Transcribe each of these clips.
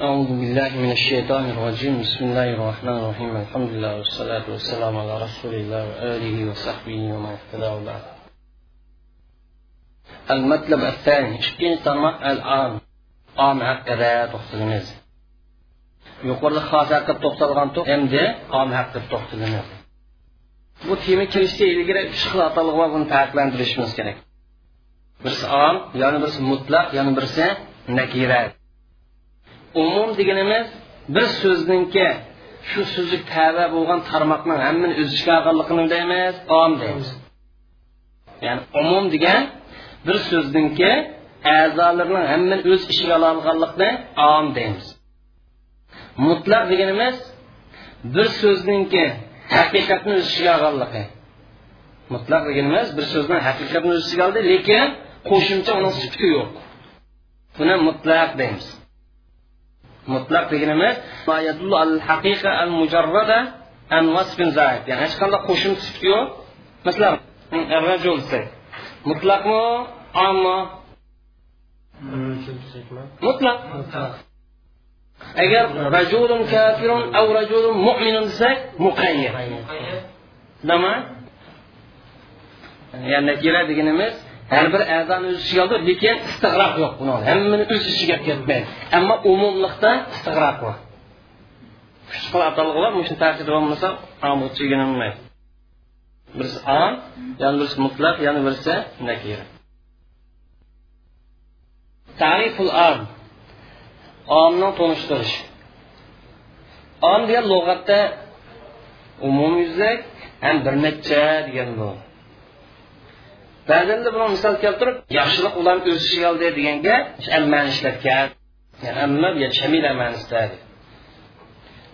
أعوذ بالله من الشيطان الرجيم. بسم الله الرحمن الرحيم. الحمد لله والصلاة والسلام على رسول الله وآله وصحبه ومن اهتدى بعد المطلب الثاني شكين تما الآن قام عقدة تختلمز يقول لك خاص عقد تختل غانتو أمد قام عقد تختلمز بو تيمي كرشتي إلغير شخلا طلغوان فاقلان درشمز كنك بس آم يعني برس مطلق يعني برس نكيرات. Umum deganimiz bir so'zningki shu so'zlik tava bo'lgan tarmoqning hammani o'z ichiga olganligini deymiz om deymiz. Ya'ni umum degan bir so'zningki a'zolarning hammani o'z ishiga olganlikni om deymiz. Mutlaq deganimiz bir so'zningki haqiqatni o'z ichiga olganligi mutlaq deganimiz bir so'zni haqiqatni o'z ichiga oldi lekin qo'shimcha uni sifati yo'q. Buni mutlaq deymiz mutlaq deganimiz haqiqa al mujarrada an vasfin zaid ya'ni hech qanday qo'shimcha sifati yo'q masalan rajul mutlaqmi ammo mutlaq agar rajulun kafirun av rajulun mu'minun desak muqayyad nima ya'ni nakira deganimiz har bir a'zoni o'z ichiga oldi lekin istig'roq yo'q buni hammani o'z ichiga ketmaydi. Ammo umumliqda istig'roq bor uch xil atalg'i bor shuni tarkib bo'lmasa o'rganilmaydi birisi am yana birisi mutlaq yana birisi nakira tariful am omni tunishtirish om degan lug'atda umumyuzlik ham bir necha degan bu ba'zanda buni misol keltirib yaxshilik ularni o'z ichiga oldi deganga ammani ishlatgan amma shamila ma'nosida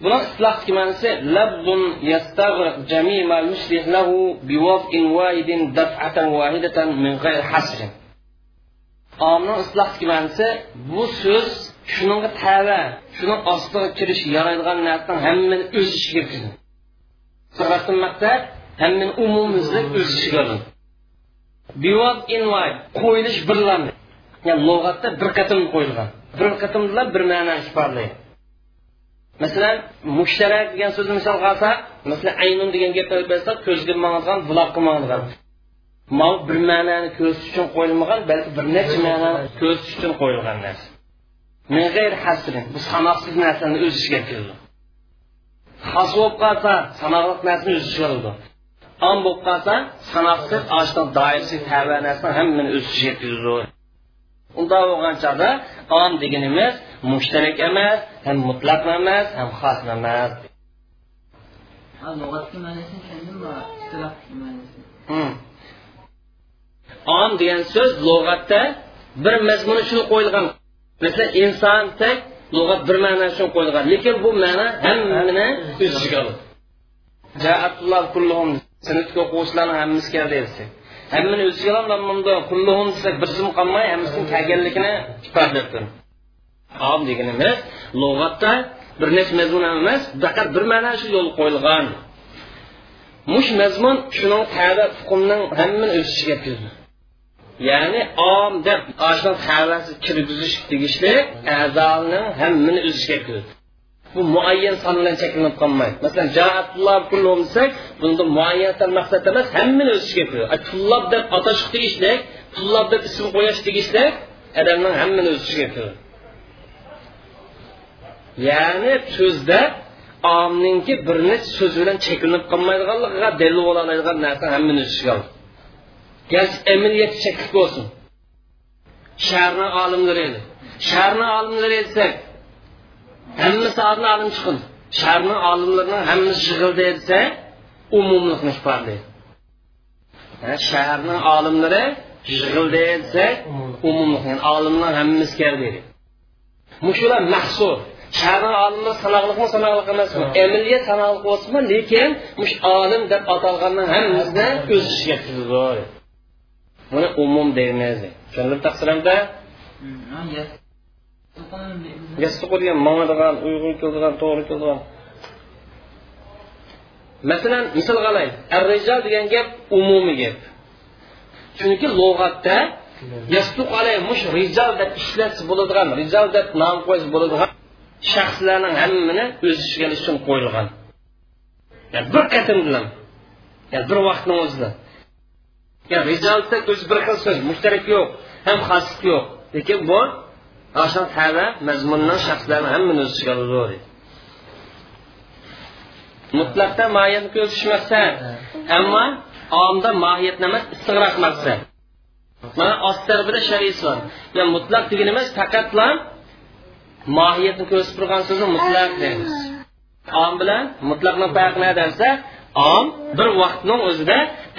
buni islohdagi ma'nosi labdun yastagriq jamima al-mushrih lahu biwaf'in wahidin daf'atan wahidatan min ghayr hasrin. Omni islohdagi ma'nosi bu so'z shunga tava shuni ostiga kirish yaraydigan narsaning hammani o'z ichiga kirdi. Maqsad hammani umumizlik o'z ichiga oladi bivob invoy qo'yilish birlandi ya'ni lug'atda bir qatim qo'yilgan bir qatimlar bir ma'noni ifodalaydi masalan mushtarak degan so'zni misol qilsak masalan aynun degan gapni bilsak ko'zga mang'ilgan buloqqa mang'ilgan mal bir ma'noni ko'rsatish uchun qo'yilmagan balki bir necha ma'noni uchun qo'yilgan om bo'lib qolsa sanoqsiz ochdan doirasi tava narsani hammani o'z ichiga kirdi undoq bo'lgan chog'da om deganimiz mushtarak emas ham mutlaq emas ham xos emas. Om degan so'z lug'atda bir mazmuni uchun qo'yilgan. Masalan inson tek lug'at bir ma'no uchun qo'yilgan. Lekin bu ma'no hammani o'z ichiga oladi sinfga o'quvchilarni hammasi keldi desak hammani o'ziga ichiga oladi kulluhum desak birsimi qolmay hammasini kelganligini ifodalab om deganimiz lug'atda bir necha mazmun emas faqat bir ma'no shu yo'l qo'yilgan. Mush mazmun shuning tada hukmning hammani o'z ichiga kirdi. Ya'ni om deb kirgizish tegishli a'zoning hammani o'z ichiga kirdi. Bu muayyan son bilan cheklanib qolmaydi masalan desak bunda muayyan maqsad emas hammani o'z ichiga kirdi tullob deb atash tegishli tullob deb ism qo'yish tegishli odamning hammani o'z ichiga kirdi ya'ni so'zda omninki bir necha so'z bilan cheklanib qolmaydiganligiga dalil bo'la oladigan narsa hammani o'z ichiga garchi amaliyat cheklik bo'lsin sharni olimlari edi sharni olimlari desak hammasi oldin olim chiqin sharni olimlarni hammasi yig'ildi desa umumlikni ifodalaydi shaharni olimlari yig'ildi desa umumlikni olimlar hammasi keldi mushular mahsur shaharni olimlar sanoqliqmi sanoqliq emasmi amaliyat sanoqliq bo'lsinmi lekin mush olim deb atalganni hammasini o'z ishiga kirgizdi buni umum deymiz tushunib taqsirimda yassuqu degan mangadigan uyg'un keladigan to'g'ri keladigan masalan misol qalay ar rijal degan gap umumiy gap. Chunki lug'atda yastuq alay mush rijal deb ishlatsa bo'ladigan rijal deb nom qo'yish bo'ladigan shaxslarning hammani o'z ichiga uchun qo'yilgan. Yani bir qatim bilan yani bir vaqtni o'zida. Yani rijolda o'zi bir xil so'z mushtarak yo'q ham xoslik yo'q. Lekin bu ashar hava mazmundan shaxslarni hammani o'z ichiga oladi mutlaqda mohiyatni ko'rsatish maqsad ammo omda mohiyatni emas istig'roq maqsad mana ost tarafida shariy bor. Yani mutlaq degani emas faqatla mohiyatni ko'rsatib turgan so'zni mutlaq deymiz. Om bilan mutlaqni farqi nima om bir vaqtning o'zida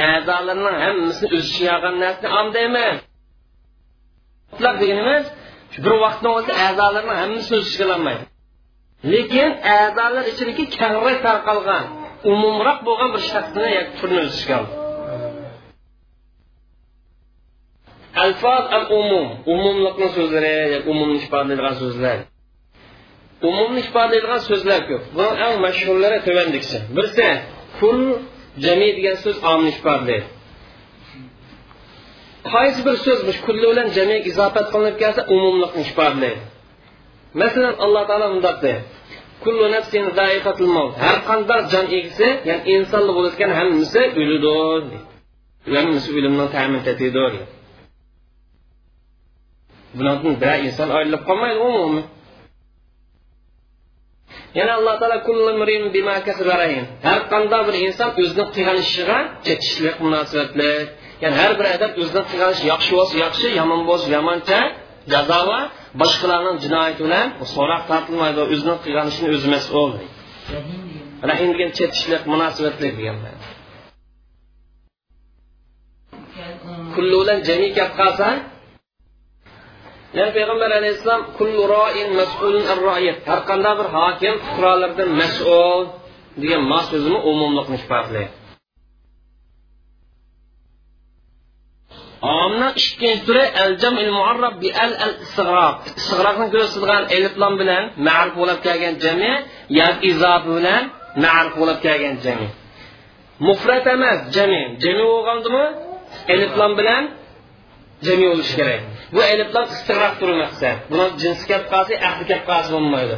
a'zolarning hammasini o'z ichiga olgan narsani om deymiz mutlaq deganimiz bir vaqtni o'zida a'zolarni hammasi o'z ichiga olmaydi lekin a'zolar ichidagi kengroq tarqalgan umumroq bo'lgan bir shaxsni turni o'z ichiga oldi. Alfoz al umum umumlikni so'zlari umumni ifodalaydigan so'zlar. Umumni ifodalaydigan so'zlar ko'p. Buni eng mashhurlari tuvandikcha birisi kul jami degan so'z omni ifodalaydi qaysi bir so'z kulli bilan jami izofat qilinib kelsa umumlikni ifodalaydi masalan alloh taolo mundoq deydi. Kullu nafsin zaiqatul maut har qanday jon egisi ya'ni insonli bo'layotgan hammasi o'ladi hammasi o'limdan ta'min etadi bundan bir inson ayrilib qolmaydi umuman. Yana alloh taolo har qanday bir inson o'zini qilgan ishiga chetishlik munosabatlik ya'ni har bir odam o'zidan qilgan ish yaxshi bo'lsa yaxshi yomon bo'lsa yomoncha jazo va boshqalarning jinoyati bilan so'roq tortilmaydi o'zini qilgan ishini o'zi mas'ul rahim degan chetishlik munosabatli degan kulli bilan jami gap qolsa ya'ni payg'ambar alayhissalom kullu roin mas'ulun ar har qanday bir hokim fuqarolardan mas'ul degan ma so'zini umumliqni ifodalaydi omni ikkinchi turi al jamil muarrab bi al al istig'roq istig'roqni ko'rsatilgan eliflom bilan ma'rif bo'lib kelgan jami yoki izofi bilan ma'rif bo'lib kelgan jami. Mufrat emas jami. Jami bo'lgandimi eliflom bilan jami bo'lishi kerak. Bu eliflar istig'roq turi maqsad buni jinsi kelib qolsa ahli kelib qolsa bo'lmaydi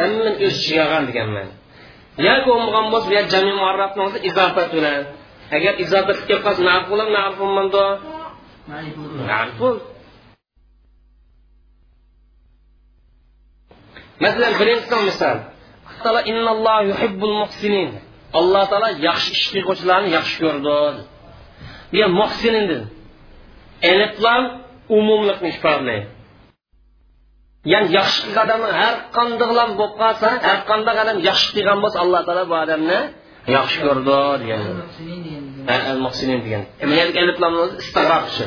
hammani o'z ichiga olgan deganman. Yoki bo'lmagan bo'lsa bu jami muarrabni bilan agar izofat kelib qolsa narf bo'lmadi narf bo'ldi masalan birinchisi misol. Alloh taolo yaxshi ish qilguvchilarni yaxshi ko'rdi. Bu muhsinin dedi eliflam umumlikni ifodalaydi ya'ni yaxshi qilgan odamni har qandoqlam bo'lib qolsa har qanday odam yaxshi qilgan bo'lsa alloh taolo bu odamni yaxshi ko'rdi degan al muhsinin degan eliflamni o'zi istig'roq shu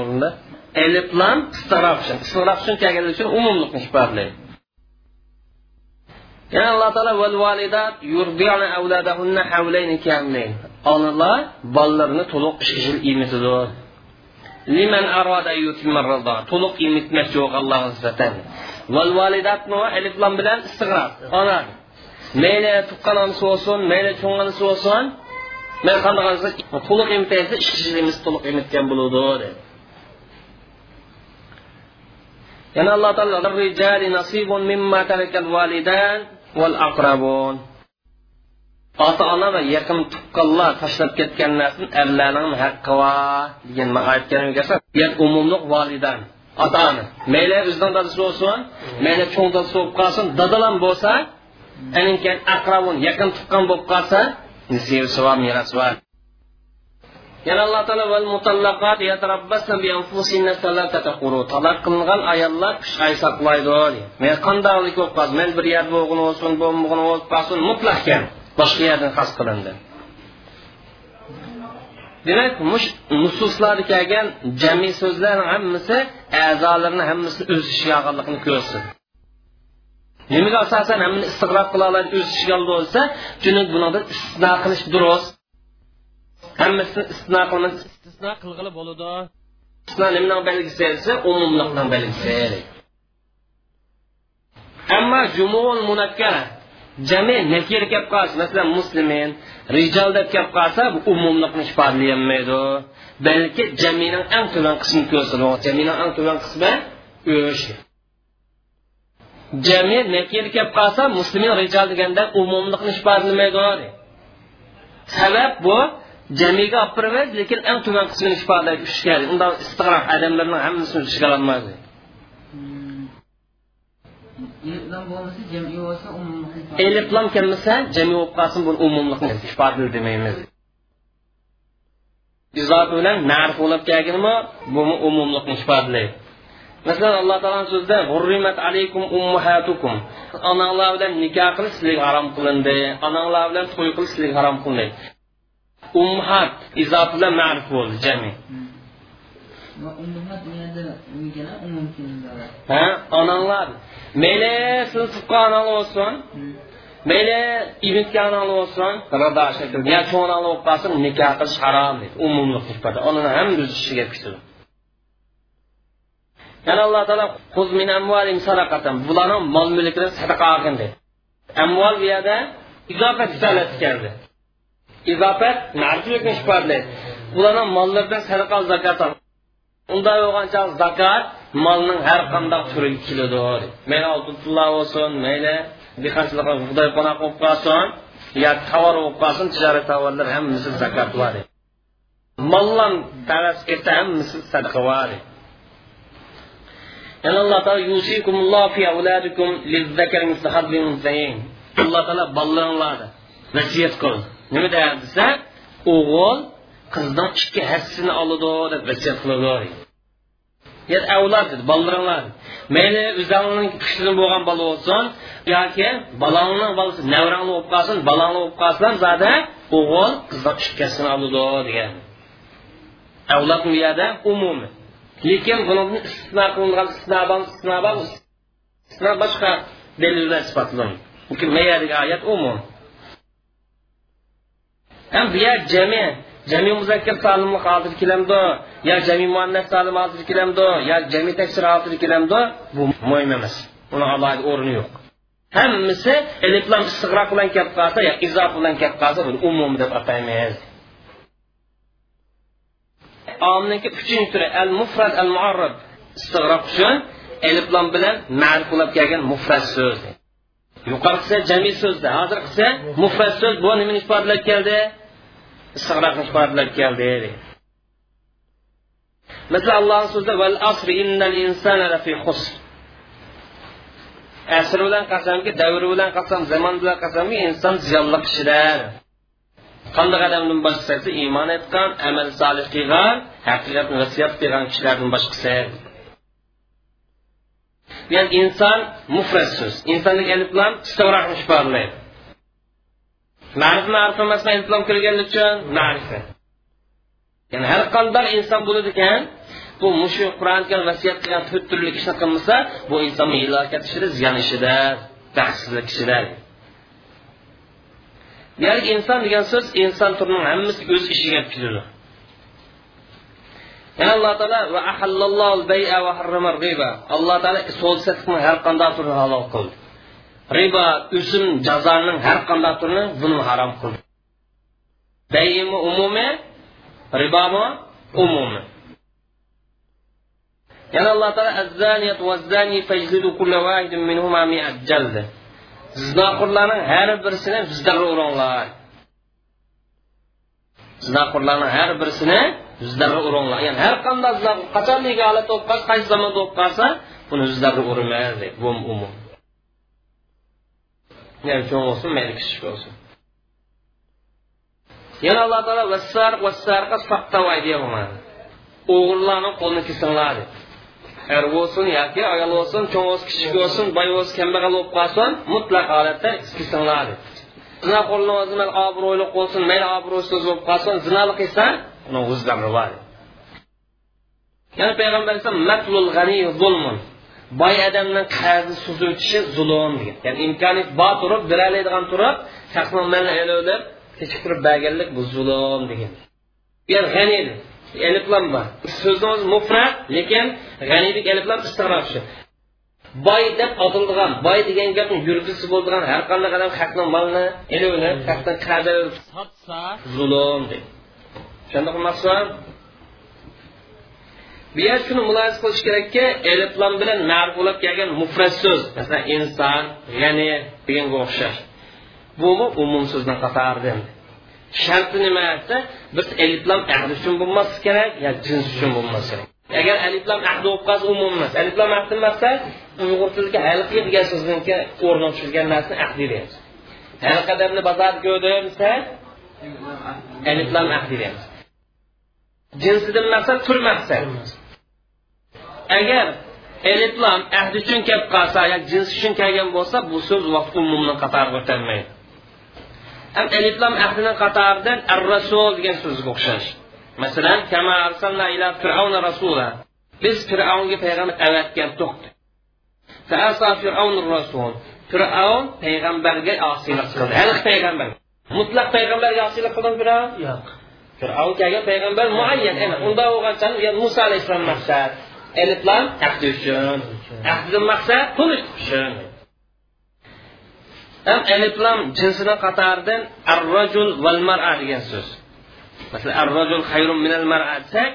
o'rnida eliflam istig'roq uchun istig'roq uchun kelganligi uchun umumlikni ifodalaydi yana alloh taolo val validat yurdi'na avladahunna havlayni kamilayn onalar bolalarini to'liq ikki yil emitidi liman arada yutimma rido to'liq emitmoqchi yo'q allohga nisbatan val validatni alif lam bilan istig'roq ona. Mayli tuqqan onasi bo'lsin mayli cho'ng onasi bo'lsin man qanday to'liq emitaysa ikki yilimiz to'liq emitgan bo'ladi dedi. Yana alloh taolo validan ota yaqin tuqqanlar tashlab ketgan narsani erlarning haqqi va degan aytgan umumliq volidan ota ona mayli o'zidan dadasi bo'lsin mayli cho'ng dadasi bo'lib qolsin. Dadalam bo'lsa keyin aqrabun yaqin tuqqan bo'lib qolsa meros bor yana alloh taolo val mutallaqat yatarabbasna bi anfusinna salatata quru talaq qilingan ayollar uch oy saqlaydi men qandaylik bo'lib qolsin men bir yerda bo'lg'in bo'lsin bo'lmag'in bo'lib qolsin. Mutlaqkan boshqa yerdan xas qilindi. Demak mush nususlarda kelgan jami so'zlarni hammasi a'zolarni hammasini o'z ishiga olganligini ko'rsin. Nimaga asosan hammani istig'roq qila oladi o'z ishiga bo'lsa chunki buni istisno qilish durust. Hammasini istisno qilmas istisno qilg'ili bo'ladi. Istisno nimaning belgisi esa umumliqning belgisi ammo jumul munakkara jami nakir kelib qolsa masalan muslimin rijol deb kelib qolsa bu umumlikni ifodalayolmaydi balki jamining eng tuvan qismi ko'rsatadi. Jamining eng tuvan qismi o'sh. Jami nakir kelib qolsa muslimin rijol deganda umumlikni ifodalamaydi sabab bu jamiga olib boramiz lekin eng tuvan qismini ifodalaydi uch unda istig'roq odamlarning hammasini ishga ololmaydi elif lam kelmese cemi olup kalsın bunu umumluk ifadeli demeyimiz. İzah bilen marif olup gelgin mi? Bu umumluk ifadeli. Mesela Allah Teala'nın sözde "Hurrimet aleykum ummahatukum." Analar bilen nikah kılış sizlik haram kılındı. Analar bilen toy kılış sizlik haram kılındı. Ummahat izah bilen marif oldu cemi. Ha, analar. Meyli Sülsufqa analı olsun, meyli İbn analı olsun, rıda şekilde, ya çoğun analı olsun, nikah kılış haram dedi. Umumlu hükmede. Onun hem düz işi getirdi. Yani Allah Teala kuz min emvalim sadakaten. Bunların mal mülkleri sadaka akın dedi. Emval bir yerde izafet isalet geldi. İzafet mercilikmiş parlaydı. Bunların mallardan sadaka zakat al. Onda yoğanca zakat, molning har qanday turiga keladi mayli oltin pullar bo'lsin mayli dehqonchilik xudoy qo'noq bo'lib qolsin yo tovar bo'lib qolsin tijorat tovarlar hammasi zakot bor. Mollam tavas ketsa hammasi sadaqa bor. Yana alloh taolo yusikumulloh fi avladikum lizzakari misli hadlil unsayin alloh taolo bolalaringlarni vasiyat qildi nima deyapti desa o'g'il qizdan ikki hassini oladi deb vasiyat qiladi yer avlod dedi bolalaringlar mayli o'zingning kuchli bo'lgan bola bo'lsin yoki bolangni bolasi navrangni bo'lib qolsin bolangni bo'lib qolsin zada o'g'il qizdan ikkasini oladi degan. Avlod bu yerda umumiy. Lekin buni istisno qilingan istisno bor istisno boshqa dalil bilan isbotlanadi oyat umum ham jami muzakkar salimni hozir kelamdi yo jami muannas salim hozir kelamdi yo jami taksir hozir kelamdi bu muhim emas uni alohida o'rni yo'q hammasi eliflam istig'roq bilan kelib qolsa yo izof bilan kelib qolsa buni umum deb ataymiz omniki uchinchi turi al mufrad al muarrab istig'roq uchun eliflam bilan ma'rif bo'lib kelgan mufrad so'z yuqorisi jami so'zda hozir qilsa mufrad so'z bu nimani ifodalab keldi istig'roqni ifodalar keldi deydi Mesela Allah'ın sözü vel asr innel insane lefi husr. Əsr bilan qasamki, dövrü bilan qasam, zaman bilan qasamki, insan ziyanlı kişilər. Qandaq adamdan başqası iman etqan, əməl salih qılğan, həqiqətni vəsiyyət qılğan kişilərdən başqası. Yəni insan mufrad söz. İnsanlık elif bilan istiqraqmış barlayır. Ma'rif ma'rif emas alif bilan uchun ma'rifa ya'ni har qanday inson bo'ladi ekan bu mushu qur'on kelgan vasiyat qilgan to'rt turli ishni qilmasa bu inson ilokat ishida ziyon ishida baxtsizlik ishida demak inson degan so'z inson turining hammasi o'z ishiga kiradi yana alloh taolo va ahallallohu bay'a va harrama riba alloh taolo so'l sotishni har qanday turini halol qildi. Riba o'sim jazonining har qanday turini buni harom qildi. Bayimi umumiy ribomi umumiy yana alloh taolo azzaniyat vazzani fajlidu kulla wahidin minhuma mi'at jalda. Zinoxo'rlarning har birisini vijdonga uringlar zinoxo'rlarning har birisini ya'ni qaysi zamonda bo'lib qolsa ya'ni cho'ng bo'lsin mayli kichik bo'lsin. Yana alloh taolo vassar vassarqa soqtavay deyapmadi o'g'illarni qo'lini kesinglar dedi er bo'lsin yoki ayol bo'lsin cho'ng bo'lsin kichik bo'lsin boy bo'lsin kambag'al bo'lib qolsin mutlaq holatda kesinglar dedi zina qo'lni obro'li bo'lsin mayli obro'siz bo'lib qolsin zinoli qilsa uni o'zidan bor yana payg'ambar alayhisalom boy odamning qarzi suzib o'tishi zulm degan. Ya'ni imkoniyat bor turib beroladigan turib deb kechiktirib berganlik bu zulm degan. Yani g'ani eliflam bor. So'zni o'zi mufrat lekin g'aniylik eliflam istig'roq shu boy deb otildigan boy degan gapni yurgisi bo'ldigan har qanday odam haqni molni ilmini haqdan qadr sotsa zulm deydi tushundingmi maqsad bu yer shuni mulohaza qilish kerakki eliflom bilan ma'ruf bo'lib kelgan mufrat so'z masalan inson g'ani deganga o'xshash. Bumi umum so'zni qatoridan sharti nima desa biz eliflam ahdi uchun bo'lmasi kerak yo jins uchun bo'lmasi kerak. Agar aliflam ahdi bo'lib qolsa umum emas aliflam ahdi maqsad uyg'ur tiliga halqi degan so'zniki o'rni tushirgan narsani ahdi deymiz. Halqadamni bozorda ko'rdim desa aliflam ahdi deymiz. Jinsidan maqsad tur maqsad agar eliflam ahdi uchun kelib qolsa yo jins uchun kelgan bo'lsa bu so'z vaqt umumni qatoriga o'tolmaydi. Ham eliflam ahdining qatoridan ar rasul degan so'zga o'xshash. Masalan kama arsalna ila fir'avna rasula. Biz fir'avnga payg'ambar avatgan to'qdi rasul. Fir'avn payg'ambarga osiylik qildi. Hali payg'ambar. Mutlaq payg'ambarga osiylik qildimi fir'avn? Yo'q. Fir'avn kelgan payg'ambar muayyan. Unda bo'lgancha muso alayhissalom maqsad eliflam ahdi uchun ahdidan maqsad tunish uchun. Ham eliflam jinsidan qatoridan ar rajul val mar'a degan so'z. Masalan ar rajul xayrun minal mar'a desak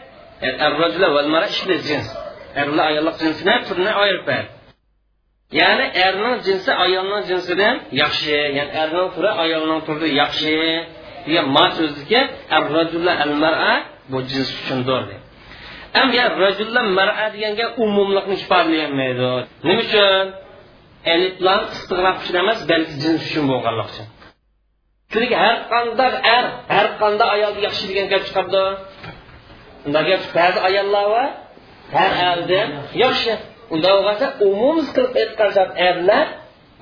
e, ar rajul val mar'a ishli jins. Erlar ayollar jinsini turini ayirib berdi ya'ni erning jinsi ayolning jinsidan yaxshi ya'ni erning turi ayolning turidan yaxshi degan ma so'zniki ar rajulla al mar'a bu jins uchundir. Ham ya rajulla mar'a deganga umumlikni ifodalayolmaydi nima uchun? Eliflam istig'roq uchun emas balki jins uchun bo'lganlik uchun chunki har qanday er har qanday ayolni yaxshi degan gap chiqadi unda gap ba'zi ayollar va har erdan yaxshi. Unda bo'lganda umum qilib aytgan erlar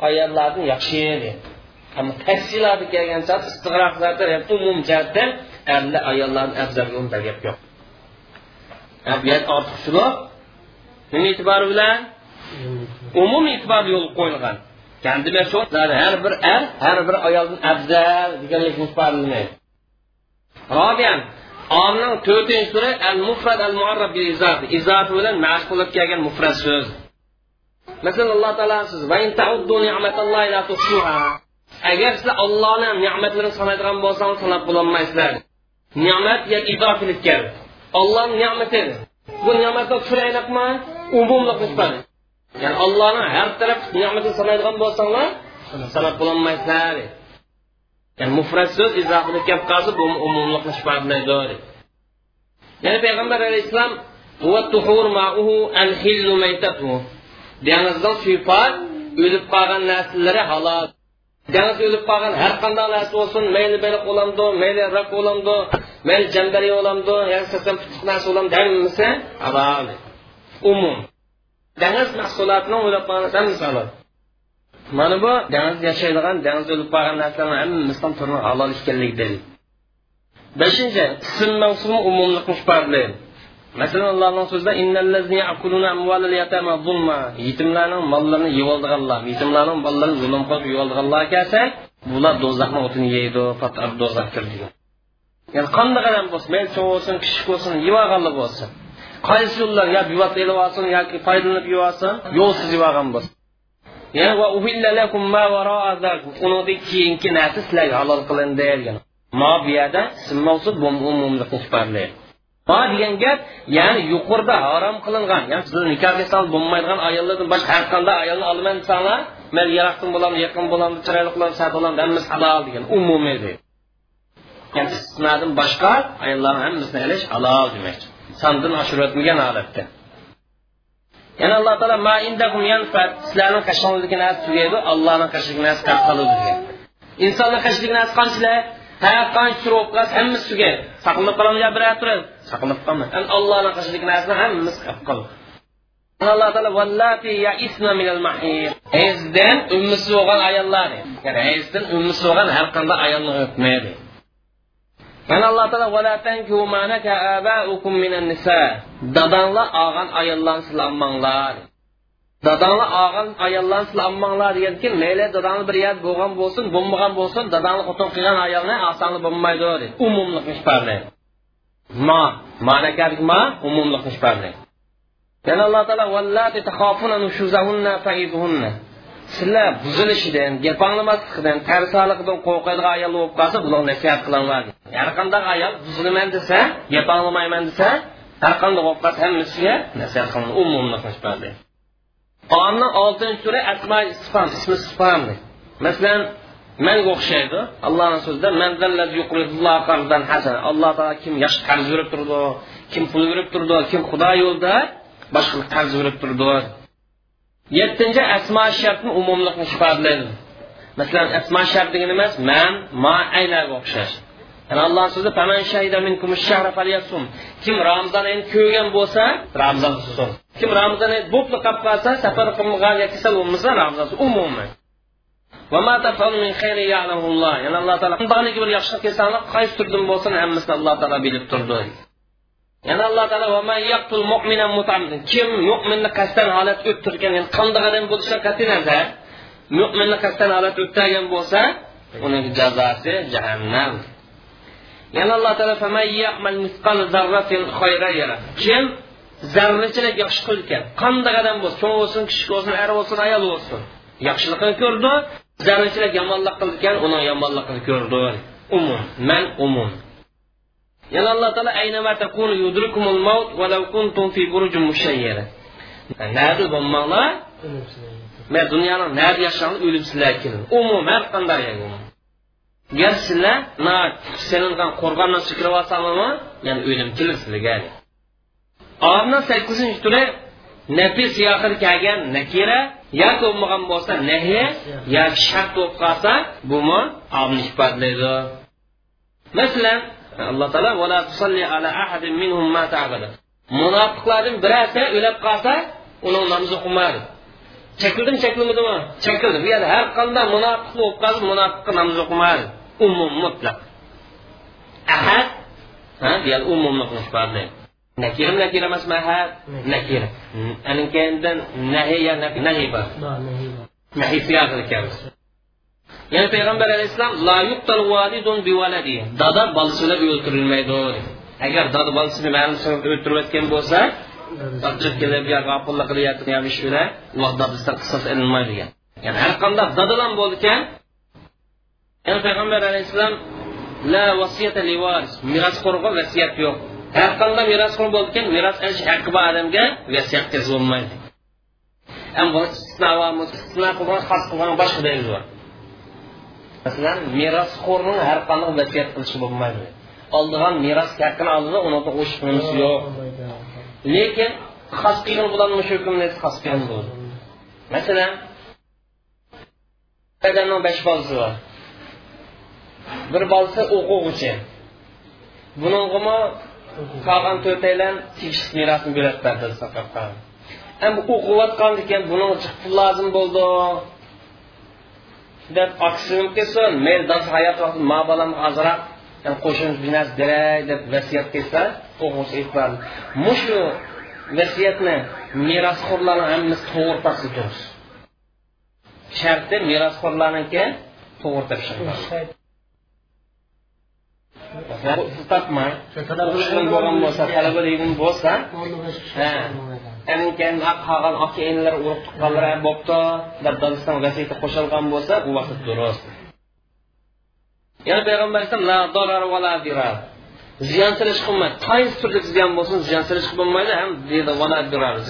ayollardan yaxshi deydi ammo tafsiloti kelgan chaq istig'roq umum jihatdan erlar ayollarni afzal unda gap yo'q bu yer ortiqchilik nima e'tibori bilan umumiy e'tibor yo'l qo'yilgan. Har bir er har bir ayoldan afzal deganlik ifodalanmaydi robiyan omning to'rtinchi turi al mufrad al muarrab bil izat izat bilan mashq qilib kelgan mufrad so'z. Masalan alloh taolo siz agar sizlar ollohni ne'matlarini sanaydigan bo'lsangiz sanab bo'lolmaysizlar ne'mat ya idofilik keldi. Allah'ın nimetidir. Bu nimetler türe inakman, umumluk nisbeti. Yani Allah'ın her taraf nimetini sanaydıgan bolsanlar, sanat bulanmaysınlar. Yani mufrat söz izahını kep kalsın, bu umumluk nisbetine doğru. Yani Peygamber Aleyhisselam وَالْتُحُورْ مَعُهُ الْحِلُّ مَيْتَتُهُ Denizden suypar, ölüp kalan nesillere halal. Deniz ölüp kalan her kanda nesil olsun, meyli belik olamdı, meyli rak olamdı, mayli jambari bo'lamdi narsa bo'lamdi hammasi halol. umum. Dengiz mahsulotining o'ylab qolgan misoli mana bu dengiz yashaydigan dengiz o'lib qolgan narsalarni hammasidan turini halol ekanligi dalil beshinchi ism mavsumi umumlikni ifodalaydi masalan allohning so'zida yetimlarning mollarini yevoldiganlar yetimlarning mollarini zulm qilib yevoldiganlar kelsa bular do'zaxni o'tini yeydi do'zax kirdi ya'ni qanday odam bo'lsin cho'g' bo'lsin kichik bo'lsin yevolganlar bo'lsin. Qaysi yo'llar yo bivat elib olsin yoki foydalanib yeb olsin yo'lsiz yeb olgan bo'lsin undan keyingi narsa sizlarga halol qilindi degan ma bu yerda umumlikni ifodalaydi ma degan gap ya'ni yuqorida harom qilingan. Ya'ni siz nikohga solib bo'lmaydigan ayollardan boshqa har qanday ayolni olaman desanlar man yaroqdan bo'laman yaqin bo'laman chiroyli qilaman sad bo'laman hammasi halol degan umumiy deydi Yani istisnadan başka ayınların hemmisini eleş halal demek. Sandın aşırı ötmeyen halette. Yani Allah Teala ma indakum yanfat sizlarning qashlig'ingiz narsa tugaydi, Allohning qashlig'ingiz narsa tarqaladi degan. Insonning qashlig'ingiz narsa qanchalar? Har qancha turib qas hammasi tugaydi. Saqlanib qolamiz bir turib, saqlanib qolmaydi. Yani Allohning qashlig'ingiz narsa hammasi qoladi. Allah Teala vallati ya'isna min al-mahir. Ezden ümmisi bo'lgan ayollar, ya'ni ezden ümmisi bo'lgan har qanday ayolni o'pmaydi. Yəni Allah təala "Və la tankihu ma naka aba'ukum minan nisa." Dadanla ağan ayollarını silanmanglar. Dadanla ağan ayollarını silanmanglar deyən ki, məylə dadanlı bir yer bolğan bolsun, bolmagan bolsun, dadanlı xotin qılğan ayolni asanlı bolmaydı deyir. Umumluq nişparlı. Ma, ma'nakar ma umumluq nişparlı. Yəni Allah təala "Və la takhafuna nushuzahunna fa'izuhunna." Sizlar buzilishidan gap anglamasligidan qo'rqadigan ayol bo'lib qolsa bular nasihat qilinglar har qanday ayol buzilaman desa gap anglamayman desa har qanday bo'lib qolsa hammasiga nasihat qiling umumni qur'onni oltinchi sura asma isfam ismi isfam masalan manga o'xshaydi. Allohni so'zida alloh taolo kim yaxshi qarz berib turdi kim pul berib turdi kim xudo yo'lida boshqa qarz berib turdi. Yettinchi asmo shartni umumlikni ifodalaydi masalan asmo shart degani emas man ma aylarga o'xshash. Yani alloh so'zi kim ramazon oyini ko'rgan bo'lsa ramazon tutsin kim ramazon oyi bo'pli qolib qolsa safar qilmagan yoki kasal bo'lmasa ramazon umuman. Yana alloh taolo qandaqligi bir yaxshilik qilsanglar qaysi turdan bo'lsin hammasini alloh taolo bilib turdi. Yana alloh taolo kim mo'minni qasddan holat o'ttirgan yani qanday odam bo'lishidan qat'iy nazar mo'minni qasddan holat o'ttirgan bo'lsa uning jazosi jahannam. Yana alloh taolo kim zarrachilik yaxshi qilgan qanday odam bo'lsin cho'ng bo'lsin kichik bo'lsin er bo'lsin ayol bo'lsin yaxshilikni ko'rdi zarrachilik yomonlik qilgan uni yomonligini ko'rdi. Umum man umum. Yana Allah Teala aynama takunu yudrikumul maut ve law kuntum fi burujin mushayyara. Nerede bulmanlar? Mən dünyanın nerede yaşayan ölüm sizlər kirin. Umumən qandar yəni umum. Gər sizlər na senin qan qorqanla sıkılıb alsanmı? Yəni ölüm kilir sizlər. Ağamdan 8-ci türü nəfis yaxır gələn nəkirə ya olmagan bo'lsa nahiy yoki shart bo'lib qolsa bumi omni ifodalaydi masalan Allah Teala ve la tusalli ala ahadin minhum ma alloh taolo munofiqlardan birasi o'lib qolsa uning namozi qilmadi chekildim chekilmadimi chekildim ya'ni her qanday munofiq olup kalsın munofiqqa namazı kılmaz. umum mutlak. ahad ha yani umum mutlak bordi Nekirim nekirim asma ahad nakir ankendan nahiya nahiy bor nahiy siyosida kelamiz ya'ni payg'ambar alayhissalom la yuqtal validun bi valadi. Dada bolasi bilan o'ldirilmaydi agar dada bolasini ma'lum sababda o'ldirayotgan bo'lsa achchiq kelib yo g'afillik qilyapti yo alloh dadasidan qisos ilinmaydi degan. Ya'ni har qanday dadalan bo'ldi ya'ni payg'ambar alayhissalom la vasiyata li varis. Merosxo'rga vasiyat yo'q. Har qanday merosxo'r bo'lgan ekan meros olish haqqi bor odamga vasiyat qilsa bo'lmaydi bu istisno qilgan xos qilgan boshqa dalil bor. Masalan merosxo'rning har qanday vasiyat qilishi bo'lmaydi. Oldigan meros haqqini oldida uni qo'shib yo'q. lekin xos qilgan bularni shu kunni xos qilgan bo'ldi. masalan odamning besh bolasi bor? Bir bolasi o'quvchi. Buningimi qolgan to'rtaylan tegishli merosni beradi endi o'qiyotgan ekan buning pul lozim bo'ldi deb oqishim kelsin men dars hayot vaqti ma bolam ozroq qo'shimcha binas beray deb vasiyat qilsa o'g'il aytmadi mushu vasiyatni merosxo'rlarni hammasi to'g'ri topsa durust sharti merosxo'rlarniki to'g'ri topshirish siz topmang. Bo'lgan bo'lsa talaba bo'lsa keyin qolgan aka inilar urug' tuqqanlar bo'pti deb dadasidan vasiyatga qo'shilgan bo'lsa u vaqt durust yana payg'ambar alayhisalom ziyon silish qilmaydi qaysi turli ziyon bo'lsin ziyon silish qilmaydi ham deydi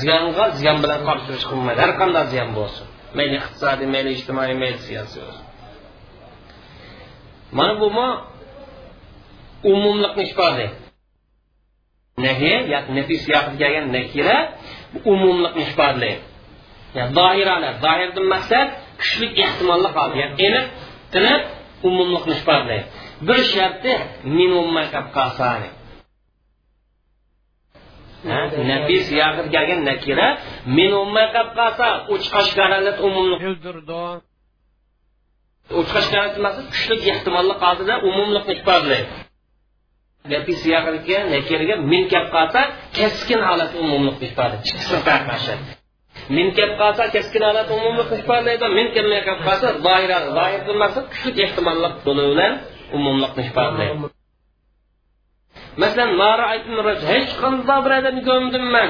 ziyonga ziyon bilan qarshi turish qilmaydi har qanday ziyon bo'lsin. Mayli iqtisodiy mayli ijtimoiy mayli siyosiy bo'lsin. Mana bu umumlikni ifodalaydi nahi yoki nafiy siyoqida kelgan nakira umumlikni ifodalaydi zohirani zohirdan maqsad kuchli ehtimolli hol ya'ni aniq tiniq umumlikni ifodalaydi bir sharti min ummay qolib qolsa nafiy siyoqida kelgan nakira min ummay qolib qolsa uch qashqaranat umumlik bildirdi uch qashqaranat maqsad kuchli ehtimolli holdida umumlikni ifodalaydi beti siyaqga yakirga minkab qolsa keskin holat umumlik ifoda ikkisi keskin holat umumlik ifodalaydi minkabmay masalan hech qanday bir odamni ko'rmadim man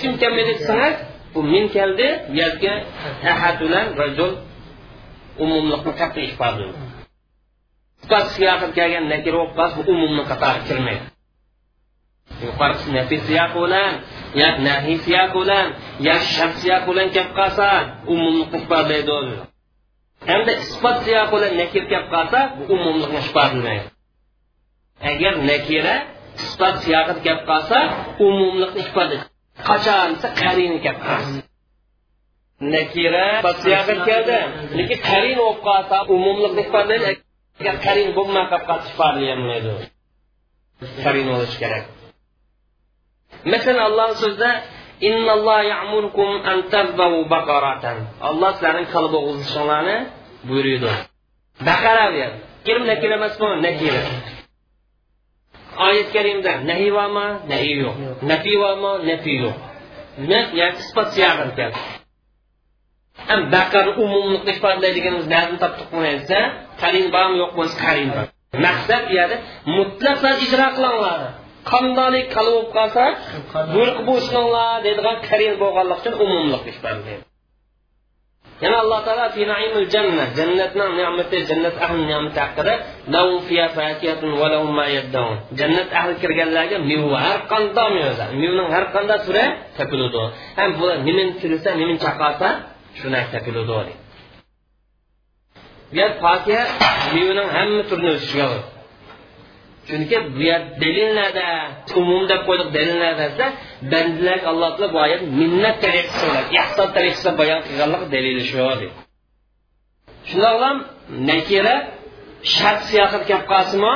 kim bu min muqaddasga siyaqib kelgan nakir muqaddas bu umumni qatoriga kirmaydi yuqorqisi nafiy siyaqi bilan yo nahiy siyaqi bilan yo shart siyaqi bilan kelib qolsa umumni ifodalaydi hamda isbot siyaqi bilan nakir kelib qolsa bu umumlikni ifodalaydi agar nakira isbot siyaqida kelib qolsa umumlikni ifoda qachon desa qarini kelib qolsa nakira siyaqi keldi lekin qarin bo'lib qolsa umumlikni ifodalaydi agar karing bo'lmasa qattiq bo'lmaydi karing bo'lish kerak masalan allohni so'zida olloh sizlarning qalb o'g'izishinglarni buyuruydi baqara kelmla kelamasmi nakira oyat karimda nahi bormi nahiy yo'q nafiy bormi nafiy yo'q naf ya'ni isbot siyog'ida keldi ham baqarni umumni qilish farqlaydiganimiz nazni topdiq buni desa qarin bormi yo'q bo'lsa qarin bor maqsad bu yerda mutlaq siz ijro qilinglar. Qandolik qali bo'lib qolsa bo'liq bo'lsinlar deydigan karin bo'lganlik uchun umumlik qilish yana alloh taolo fi naimul janna jannatning ne'mati jannat ahli ne'mati haqida lahum fiha fakiyatun va lahum ma yaddaun jannat ahli kirganlarga meva har qanday meva mevaning har qanday turi topiladi. Ham bular nimani tilsa nimani chaqalsa shuni aytib deydi bu yer pokiya mevaning hamma turini o'sishiga chunki bu yer dalillarda umum deb qo'ydik dalillarda desa bandalarga alloh taolo bu oyat minnat tariqasi bo'ladi ihson tariqasida bayon qilganligi dalili shu deydi shundoq ham nakira shart siyoqida kelib qolsinmi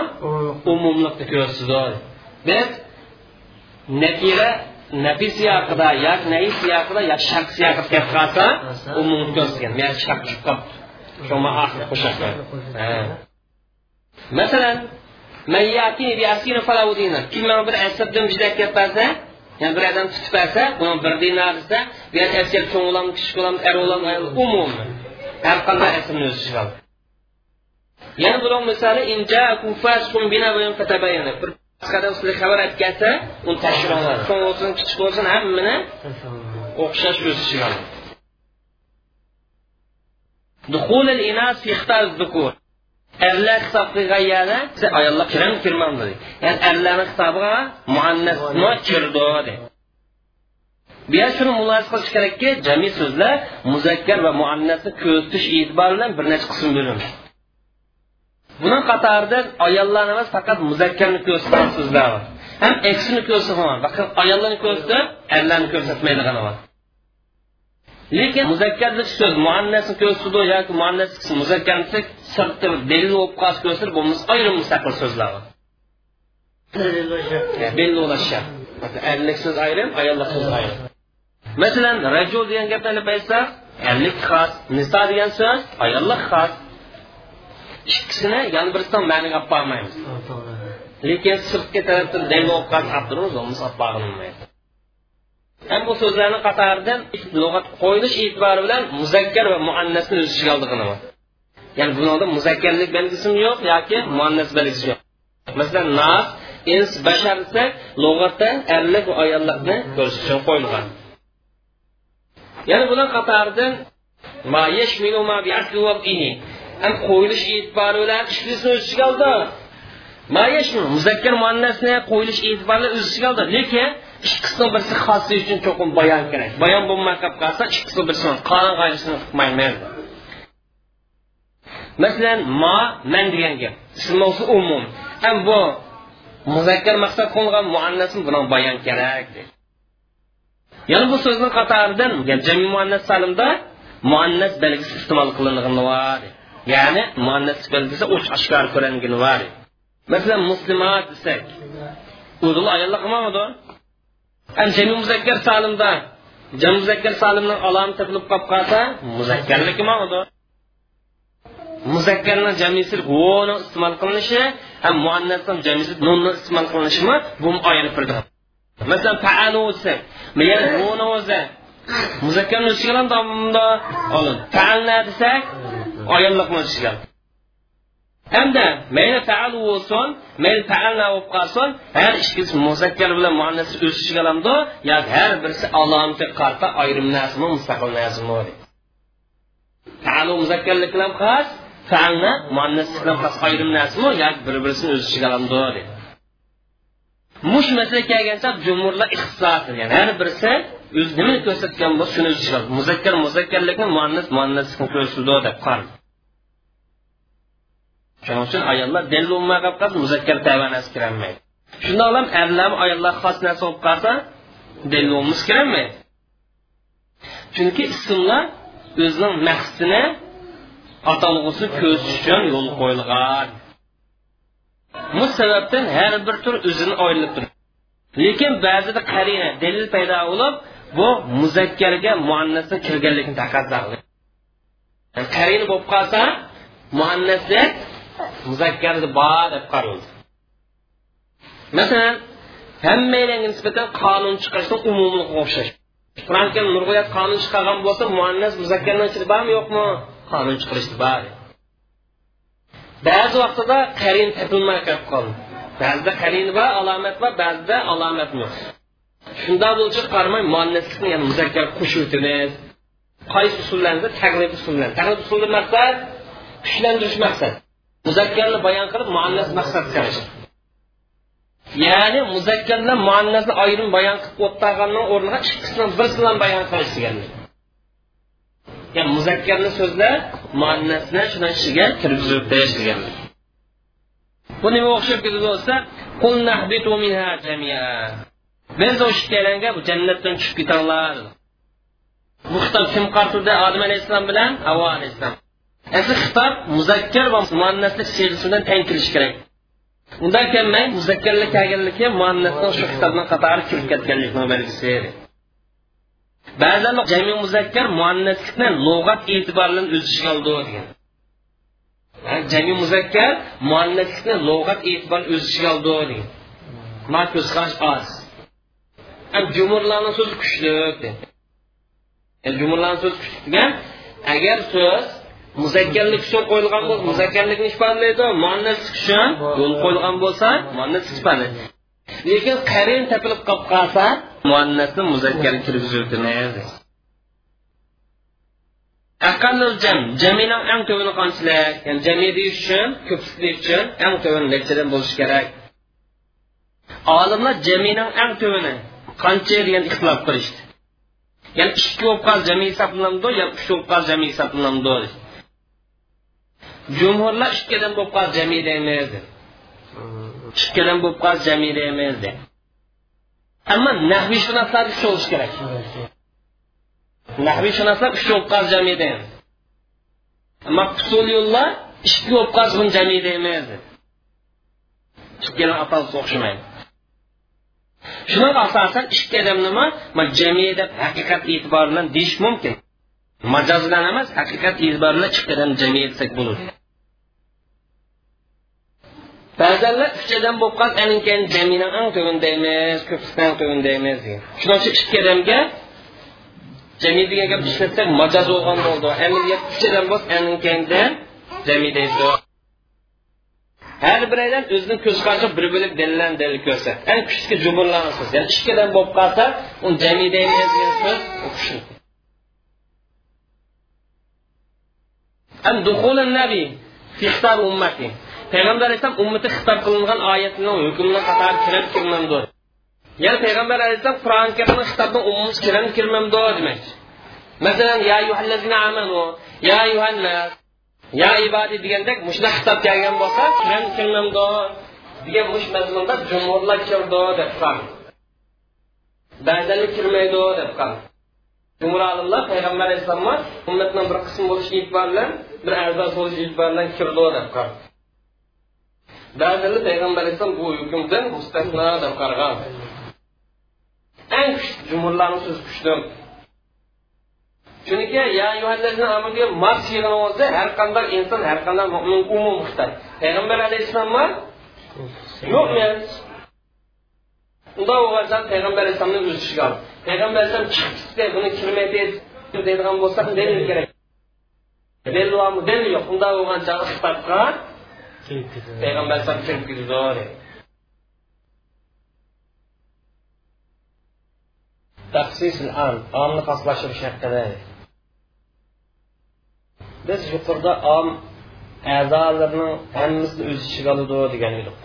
umumlikni ko'rsatdi biz nakira nafiy siyoqida yoki nai siyoqida yoki shart siyoqida kelib qolsa u mumkin men shart tushib qolibdi shuma masalan man yati bi asina falaudina kim mana bir asabdan juda kelib qolsa yani bir odam tutib olsa buni bir dinar desa bu asir cho'ng olam kichik olam er olam umuman har qanday asmni o'z ichiga oladi yana buning misoli qisqada sizlarga xabar aytib kelsa uni tashkiloladi chong bo'lsin kichik bo'lsin hammani o'xshash o'z ichiga دخول الإناث في اختار الذكور erlar hisobiga yana ayollar kiram kirmam dedi ya'ni erlarni hisobiga muannasni kirdi dedi. Bu yer shuni mulohaza qilish kerakki jami so'zlar muzakkar va muannasni ko'zitish e'tibori bilan bir necha qism bo'linadi buning qatorida ayollar emas faqat muzakkarni ko'rsatgan so'zlar bor. Ham eksini ko'rsatmayman faqat ayollarni ko'rsatib erlarni ko'rsatmaydigan bor. Lekin muzakkardagi so'z muannasni ko'rsatdi yoki muannas muzakkarni sirtda delil bo'lib qolish ko'rsatib bo'lmasa ayrim mustaqil so'zlar bor. Bellasha erlik so'z ayrim ayollik so'z ayrim. Masalan rajul degan gapni ilib aytsak erlik xos niso degan so'z ayollik xos ikkisini yana birisidan ma'niga olib bormaymiz. Lekin sirtga tarafdan dalil olib qolib olib turamiz olib ham bu so'zlarni qatoridan lug'at qo'yilish e'tibori bilan muzakkar va muannasni o'z ichiga oldigini ya'ni bunda muzakkarlik belgisi yo'q yoki muannas belgisi yo'q. Masalan nas ins bashar desa lug'atda erlik va ayollarni ko'rish uchun qo'yilgan. Yana bular qatoridan ham qo'yilish e'tiborlar ikkisini o'z ichiga oldi muzakkar muannasni qo'yilish e'tiborlar o'z ichiga oldi lekin ikkisini birisi xosi uchun cho'qim bayon kerak bayon bo'lmay qolib qolsa ikkisini birisini qolgan g'oyisini qilmaymiz masalan ma man degan gap ismsi umum. Ham bu muzakkar maqsad qilingan muannasni buni bayon kerak yana bu so'zni qatoridan ya'ni muannas sifati desa o'sha oshkor ko'rangani bor masalan muslimat desak o'zini ayollar qilmadi. Ham jami muzakkar salimda jami muzakkar salimni alomati bilib qolib qolsa muzakkarlik qilmadi. Muzakkarni jamisi voni iste'mol qilinishi ham muannasni jamisi nunni iste'mol qilinishimi bu ayirib turdi masalan paanu desa o'zi muzakkarni ustiga olin. Paanna desak oyonliq mo'jizlar hamda mayna taalu bo'lsin mayna taalna bo'lib qolsin har ikkisi muzakkar bilan muannas o'sishi qalamdi yoki har birisi alomga qarta ayrim narsami mustaqil narsami taalu muzakkarlik bilan xos taalna muannas bilan xos ayrim narsami yoki bir birisini o'sishi qalamdi dedi mush masalaga kelgancha jumurlar ixtisosi ya'ni har birisi o'zi nimani ko'rsatgan bo'lsa shuni o'z ichiga muzakkar muzakkarlikni muannas muannaslikni ko'rsatdi deb qardi shuning uchun ayollar dalil bo'lmay qolib qolsa muzakkar tavanasi kirolmaydi. Shundoq ham erlarni ayollar xos narsa bo'lib qolsa dalil bo'lmasa kirolmaydi. Chunki ismlar o'zining maqsadini atalg'usi ko'zish uchun yo'l qo'yilgan. Bu sababdan har bir tur o'zini oylab turadi. Lekin ba'zida qarina dalil paydo bo'lib bu muzakkarga muannasni kirganligini taqozo qiladi qarin bo'lib qolsa muannaslik muzakkarda bor deb qaraldi. Masalan hammalarga nisbatan qonun chiqarishni umumiy o'xshash. Qur'oni karim nurg'oyat qonun chiqargan bo'lsa muannas muzakkarni ichida bormi yo'qmi? Qonun chiqarishda bor. Ba'zi vaqtida qarin topilmay qolib qoldi. Ba'zida qarin bor alomat bor ba'zida alomat yo'q. Shunda bo'lishi qaramay muannaslikni ya'ni muzakkar qo'shib o'tamiz qaysi usullarda taglib usullar? Taglib usulda maqsad kuchlantirish maqsad muzakkarni bayon qilib muannas maqsad qilish. Ya'ni muzakkar bilan muannasni ayrim bayon qilib o'tganni o'rniga ikkisini birisini bayon qilish deganlik ya'ni muzakkarni so'zlab muannasni shuni ichiga kirgizib berish deganlik bu nima o'xshab ketadi bo'lsa biz o'shikalanga bu jannatdan tushib ketanglar bu xitob kim qartildi odam alayhissalom bilan havo alayhissalom asli xitob muzakkar va muannaslik siyg'isidan tang kelishi kerak undan kelmay muzakkarlik kelganligi shu qatori kirib ketganlikni ba'zan muzakkar muannaslikni lug'at e'tibori bilan o'z oldi degan muzakkar muannaslikni lug'at e'tibori o'z oldi degan man jumurlarni so'zi kuchli jumurlarni so'zi kuchli degan agar so'z muzakkarlik uchun qo'yilgan bo'lsa muzakkarlikni ifodalaydi muannas uchun yo'l qo'yilgan bo'lsa muannas ifodalaydi lekin qarin topilib qolib qolsa muannasni muzakkarga kirgizib aqallul jam jamining eng tövini qanchalik ya'ni jami deyish uchun ko'pchilik uchun eng tovini nechadan bo'lishi kerak. Olimlar jamining eng tovini qancha degan ixtilof qilishdi. Ya'ni ikki bo'lib jami hisoblanadi yo uch bo'lib jami hisoblanadi jumhurlar ikkidan bo'lib qolsa jami deymiz ikkidan bo'lib jami deymiz ammo nahviyshunoslar uch bo'lishi kerak. Nahviyshunoslar uch bo'lib jami deymiz. Ammo usuliyullar ikki bo'lib jami deymiz ikkini atalisi o'xshamaydi shunga asosan ikki odam nima jami deb haqiqat e'tibori bilan deyish mumkin majoz bilan emas haqiqat e'tibori bilan ikki odam jami desak bo'ladi ba'zanlar uch odam bo'lib qolsa anin keyin jamini ang tuvindaymiz ko'pisidan tuvindaymiz degan shuning uchun ikki odamga jami degan gap ishlatsak majoz bo'lgan bo'ldi uch odam bo'lsa anin keyinda jami deydi Her bireyden özünün köz karşı bir bölüp denilen delil görse. En küçük cumhurlanan söz. Yani işkiden bop kalsa, onun cemide yazılan söz o kuşun. Hem dukulun nebi, fihtar ümmeti. Peygamber Aleyhisselam ümmeti hitap kılınan ayetinin hükmünden katar kirem kirmemdi. Yani Peygamber Aleyhisselam Kur'an-ı Kerim'in hitabına ümmeti kirem kirmemdi demek. Mesela ya yuhallezine amenu, ya yuhannas, ya ibadi degandek mushuna xitob kelgan bo'lsa kirib kirmamdi degan mush mazmunda jumhurlar kirdi deb qoldi. Ba'zanlar kirmaydi deb qoldi. Jumhur olimlar payg'ambar alayhissalomga ummatning bir qismi bo'lish e'tibor bilan bir a'zo bo'lish e'tibor bilan kirdi deb qoldi. Ba'zilar payg'ambar alayhissalom bu hukmdan mustasno deb qaragan eng kuchli jumhurlarni so'zi kuchli chunki diyor mars yilini o'zida har qanday inson har qanday mo'min umum muhtoj payg'ambar alayhissalom bor yo'qmen ular o'g'arsan payg'ambar alayhissalomni o'z ishiga oldi payg'ambar alayhissalom chiqib ketdi buni kirmaydi deydigan bo'lsa dalil kerak. Dalil bormi dalil yo'q. Unday bo'lgan chog'i xitobatqa payg'ambar alayhissalom kirib ketdi taksis al am, xoslashtirish haqida biz yuqorida om a'zolarning hammasini o'z ichiga oladi degan edik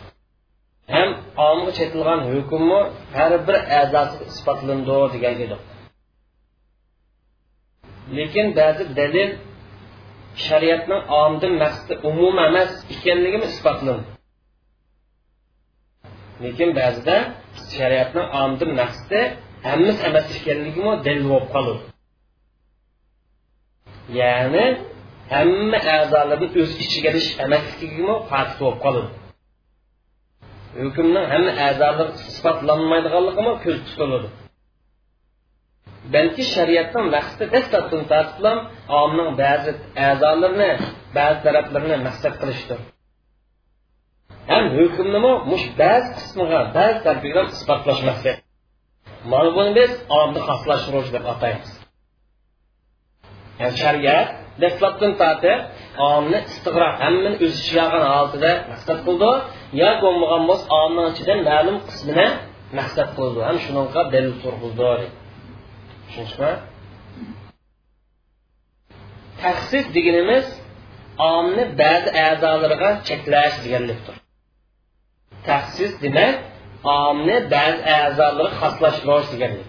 ham omga chetilgan hukmmi har bir a'zosi isbotlandi degan edik lekin ba'zi dalil shariatning omdan maqsadi umum emas ekanligini isbotlandi lekin ba'zida shariatning omdan maqsadi hammasi emas ekanligimi dalil bo'lib qoladi ya'ni hamma a'zolarni o'z ichiga olish emasligimi farq bo'lib qoladi hukmning hamma a'zolari isbotlanmaydiganligimi ko'z tutiladi balki shariatning maqsadi dastlabdan tortib omning ba'zi a'zolarini ba'zi taraflarini maqsad qilishdir. Ham hukmnimi mush ba'zi qismiga ba'zi tarafiga isbotlash maqsad mana buni biz omni xoslashtiruvchi deb ataymiz. Yani shariat dastlabdan tortib omni istig'roq hammani o'z ichiga olgan holatida maqsad qildi yo bo'lmagan bo'lsa omni ichidan ma'lum qismini maqsad qildi ham shunaqa dalil turg'izdi tushunishmi tahsis deganimiz omni ba'zi a'zolariga cheklash deganlikdir tahsis demak omni ba'zi a'zolari xoslashtirish deganlik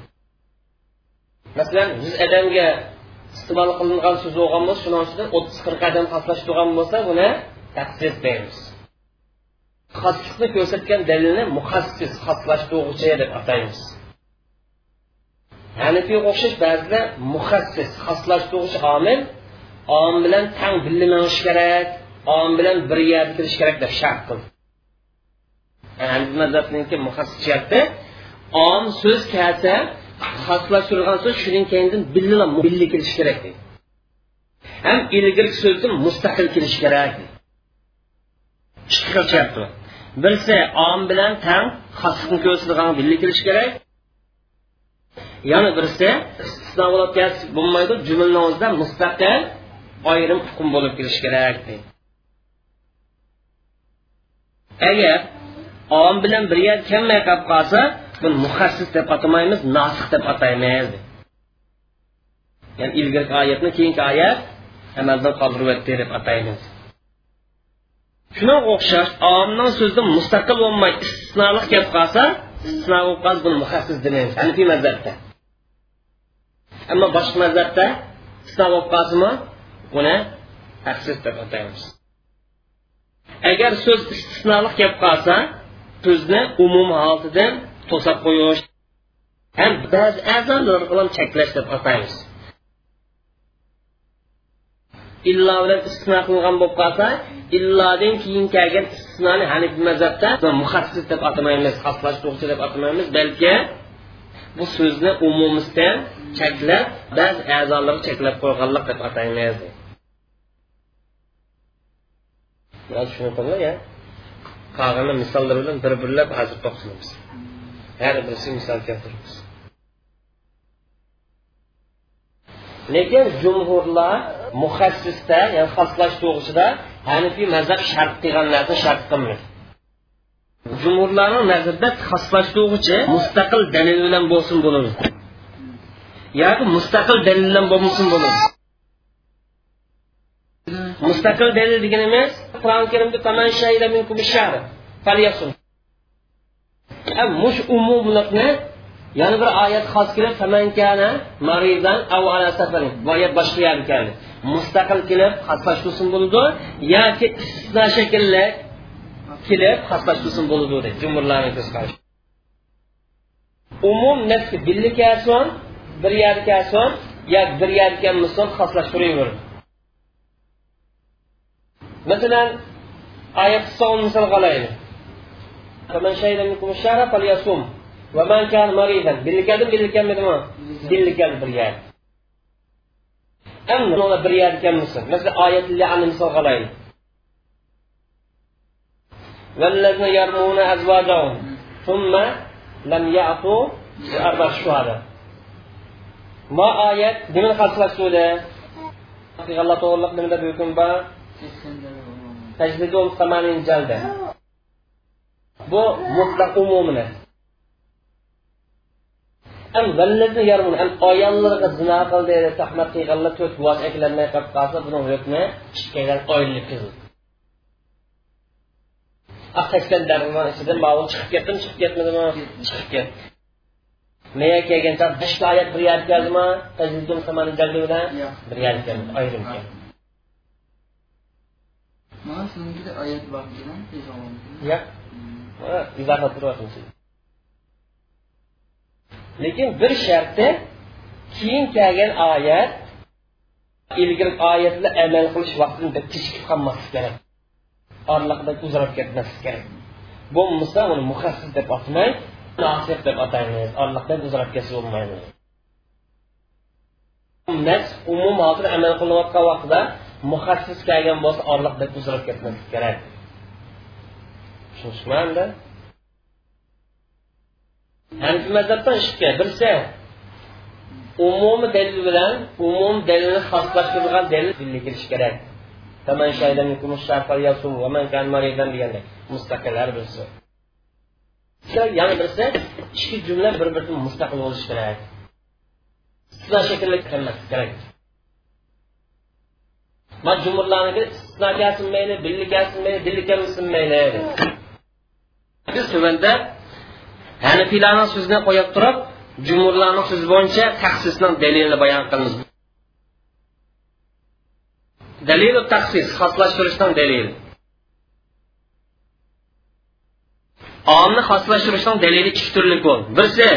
masalan yuz odamga iste'mol qilingan so'z bo'lgan bo'lsa shuning ichidan o'ttiz qirq odam bo'lgan bo'lsa buni taqsis deymiz. Xoslikni ko'rsatgan dalilni muhassis xoslashtiruvchi deb ataymiz. Hanifiyga o'xshash ba'zilar muhassis xoslashtiruvchi omil om bilan tang billimanish kerak om bilan bir yerga kirish kerak deb shart qildi. Muhassis muhassisiyatda om so'z kelsa xoslashtirgan so'z shuning keyindan birga billi kelishi kerak deydi. Ham ilgirki so'zdan mustaqil kelishi kerak ikki xil shart birisi om bilan tang xoslikni ko'rsatadigan billi kelishi kerak. Yana birisi istisno bo'lmaydi jumlani o'zida mustaqil ayrim hukm bo'lib kelishi kerak deydi. Agar om bilan bir yer kelmay qolib qolsa buni muhassis deb atamaymiz nosih deb ataymiz. Ya'ni ilgari oyatni keyingi oyat amaldan qoldiryapti deb ataymiz. Shunga o'xshash omning so'zida mustaqil bo'lmay istisnoliq kelib qolsa istisno bo'lib qolsa buni muhassis demaymiz hanifiy mazhabda. Ammo boshqa mazhabda istisno bo'lib qolsimi buni haqsiz deb ataymiz. Agar so'z istisnoliq kelib qolsa so'zni umum holatidan to'sab qo'yish ham ba'zi a'zolar bilan cheklash deb ataymiz illo bilan istisno qilingan bo'lib qolsa illodan keyin kelgan istisnoni hanifiy mazhabda muhassis deb atamaymiz xoslashtiruvchi deb atamaymiz balki bu so'zni umumisdan cheklab ba'zi a'zolarni cheklab qo'yganlik deb ataymiz biroz tushunib ya. Qolgani misollar bilan bir birlab hozir to'xtalamiz Hər birisi misal gətirmiş. Lekin cumhurlar müxəssisdə, yəni xaslaş toğusida Hənifi məzəb şərt deyənlərdən şərt qılmır. Cumhurların nəzərdə xaslaş toğucu müstəqil dəlil ilə olsun bulur. Yəni müstəqil dəlil ilə olmasın bulur. Müstəqil dəlil deyinimiz Quran-Kərimdə tamam şeylə minkum şəhər. Fəliyasun. Mush umumlikni yana bir oyat xos kelib maridan oyat boshqa yerda keldi mustaqil kelib xoslashtirsin bo'ladi yoki istisno shaklli kelib xoslashtirsin bo'ladi deydi jumurlarni ko'z qarashi umum nafsi billi kelsin bir yer kelsin yo bir yerga kelmasin xoslashtiraveradi masalan oyat son misol qilaylik. فمن شهد منكم الشهر فليصوم. ومن كان مريضا بالكلب بالكلب nima بالكلب كم مصر مثل آية اللي عن misol غلائل والذين يرمون أزواجهم ثم لم يعطوا أربع شهداء. ما آية؟ بمن خلص سورة الله تقول لك من ذا بيكون با. تجلدون ثمانين جلدة. Bu mutlaq umumini am vallazni yarmun am ayollarga zino qildi tahmat qilganlar to'rt voz eklanmay qolib qolsa buning hukmi ikkidan oylik qildi sakson darvon ichidan ma'lum chiqib ketdim chiqib ketmadimi chiqib ketdi nega kelgan beshta oyat bir yad keldimi bilan bir yad keldi ayrim keldi mana shuningdek oyat bor yo'q izoha turyapmiz lekin bir sharti keyin kelgan oyat ilgari oyatni amal qilish vaqtini kechikib qolmaslik kerak. Orliqda uzrab ketmaslik kerak. Bo'lmasa uni muhassis deb atmay nosib deb ataymiz orliqdan uzrab ketsa bo'lmaydi. Nas umum hozir amal qilayotgan vaqtida muhassis kelgan bo'lsa orliq deb uzrab ketmaslik kerak. Tushunishmanda hanfi mazhabdan ishga bilsa umumiy dalil bilan umum dalilni xoslashtirgan dalil birga kirishi kerak. Degandek. Mustaqillar bilsin yana birisi ikki jumla bir biridan mustaqil bo'lishi kerak. Istisno shaklida kelmaslik kerak. Man jumurlarniki istisno kelsin mayli billi kelsin mayli dilli kelsin mayli biz tuvanda hanifiylarning so'zini qo'yib turib jumurlarning so'zi bo'yicha taxsisning dalilini bayon qilamiz. Dalilu taqsis xoslashtirishdan dalil. Omni xoslashtirishdan dalili ikki turli bo'ldi. Birsi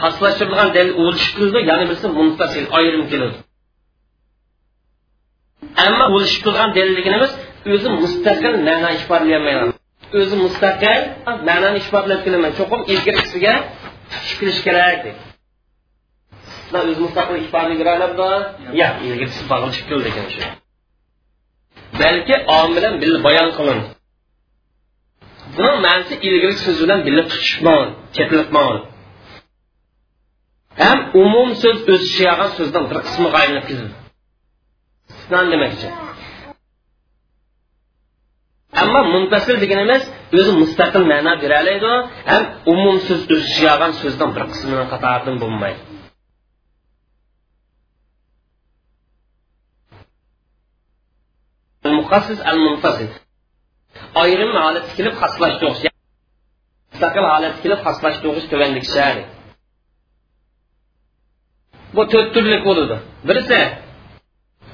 xoslashtirilgan dalil o'lishib keldi yana birisi munfasil ayrim keladi. Ammo o'lishib qilgan dalilligimiz o'zi mustaqil ma'no ifodalayolmaydi o'zi mustaqil ma'noni isbotlab kelaman. Cho'qim ilgirisiga kirish kerak deb. Sizlar o'zi mustaqil ifoda yo'q ilgirisi bog'lashib keldi ekan shu balki om bilan bil bayon qilin buni ma'nosi ilgari so'z bilan birga tutishmon chetlitmon ham umum so'z o'z ichiga so'zdan bir qismiga aylanib ketadi demoqchi. Ammo muntasil deganimiz o'zi mustaqil ma'no beraoladi ham umum so'z o'z ichiga olgan so'zdan bir qismini qatoridan bo'lmaydi. Muqassis al munfasil ayrim holatga kelib xaslashtirg'ish mustaqil holatga kelib xaslashtirg'ish tuvandagi shari bu to'rt turli bo'ladi birisi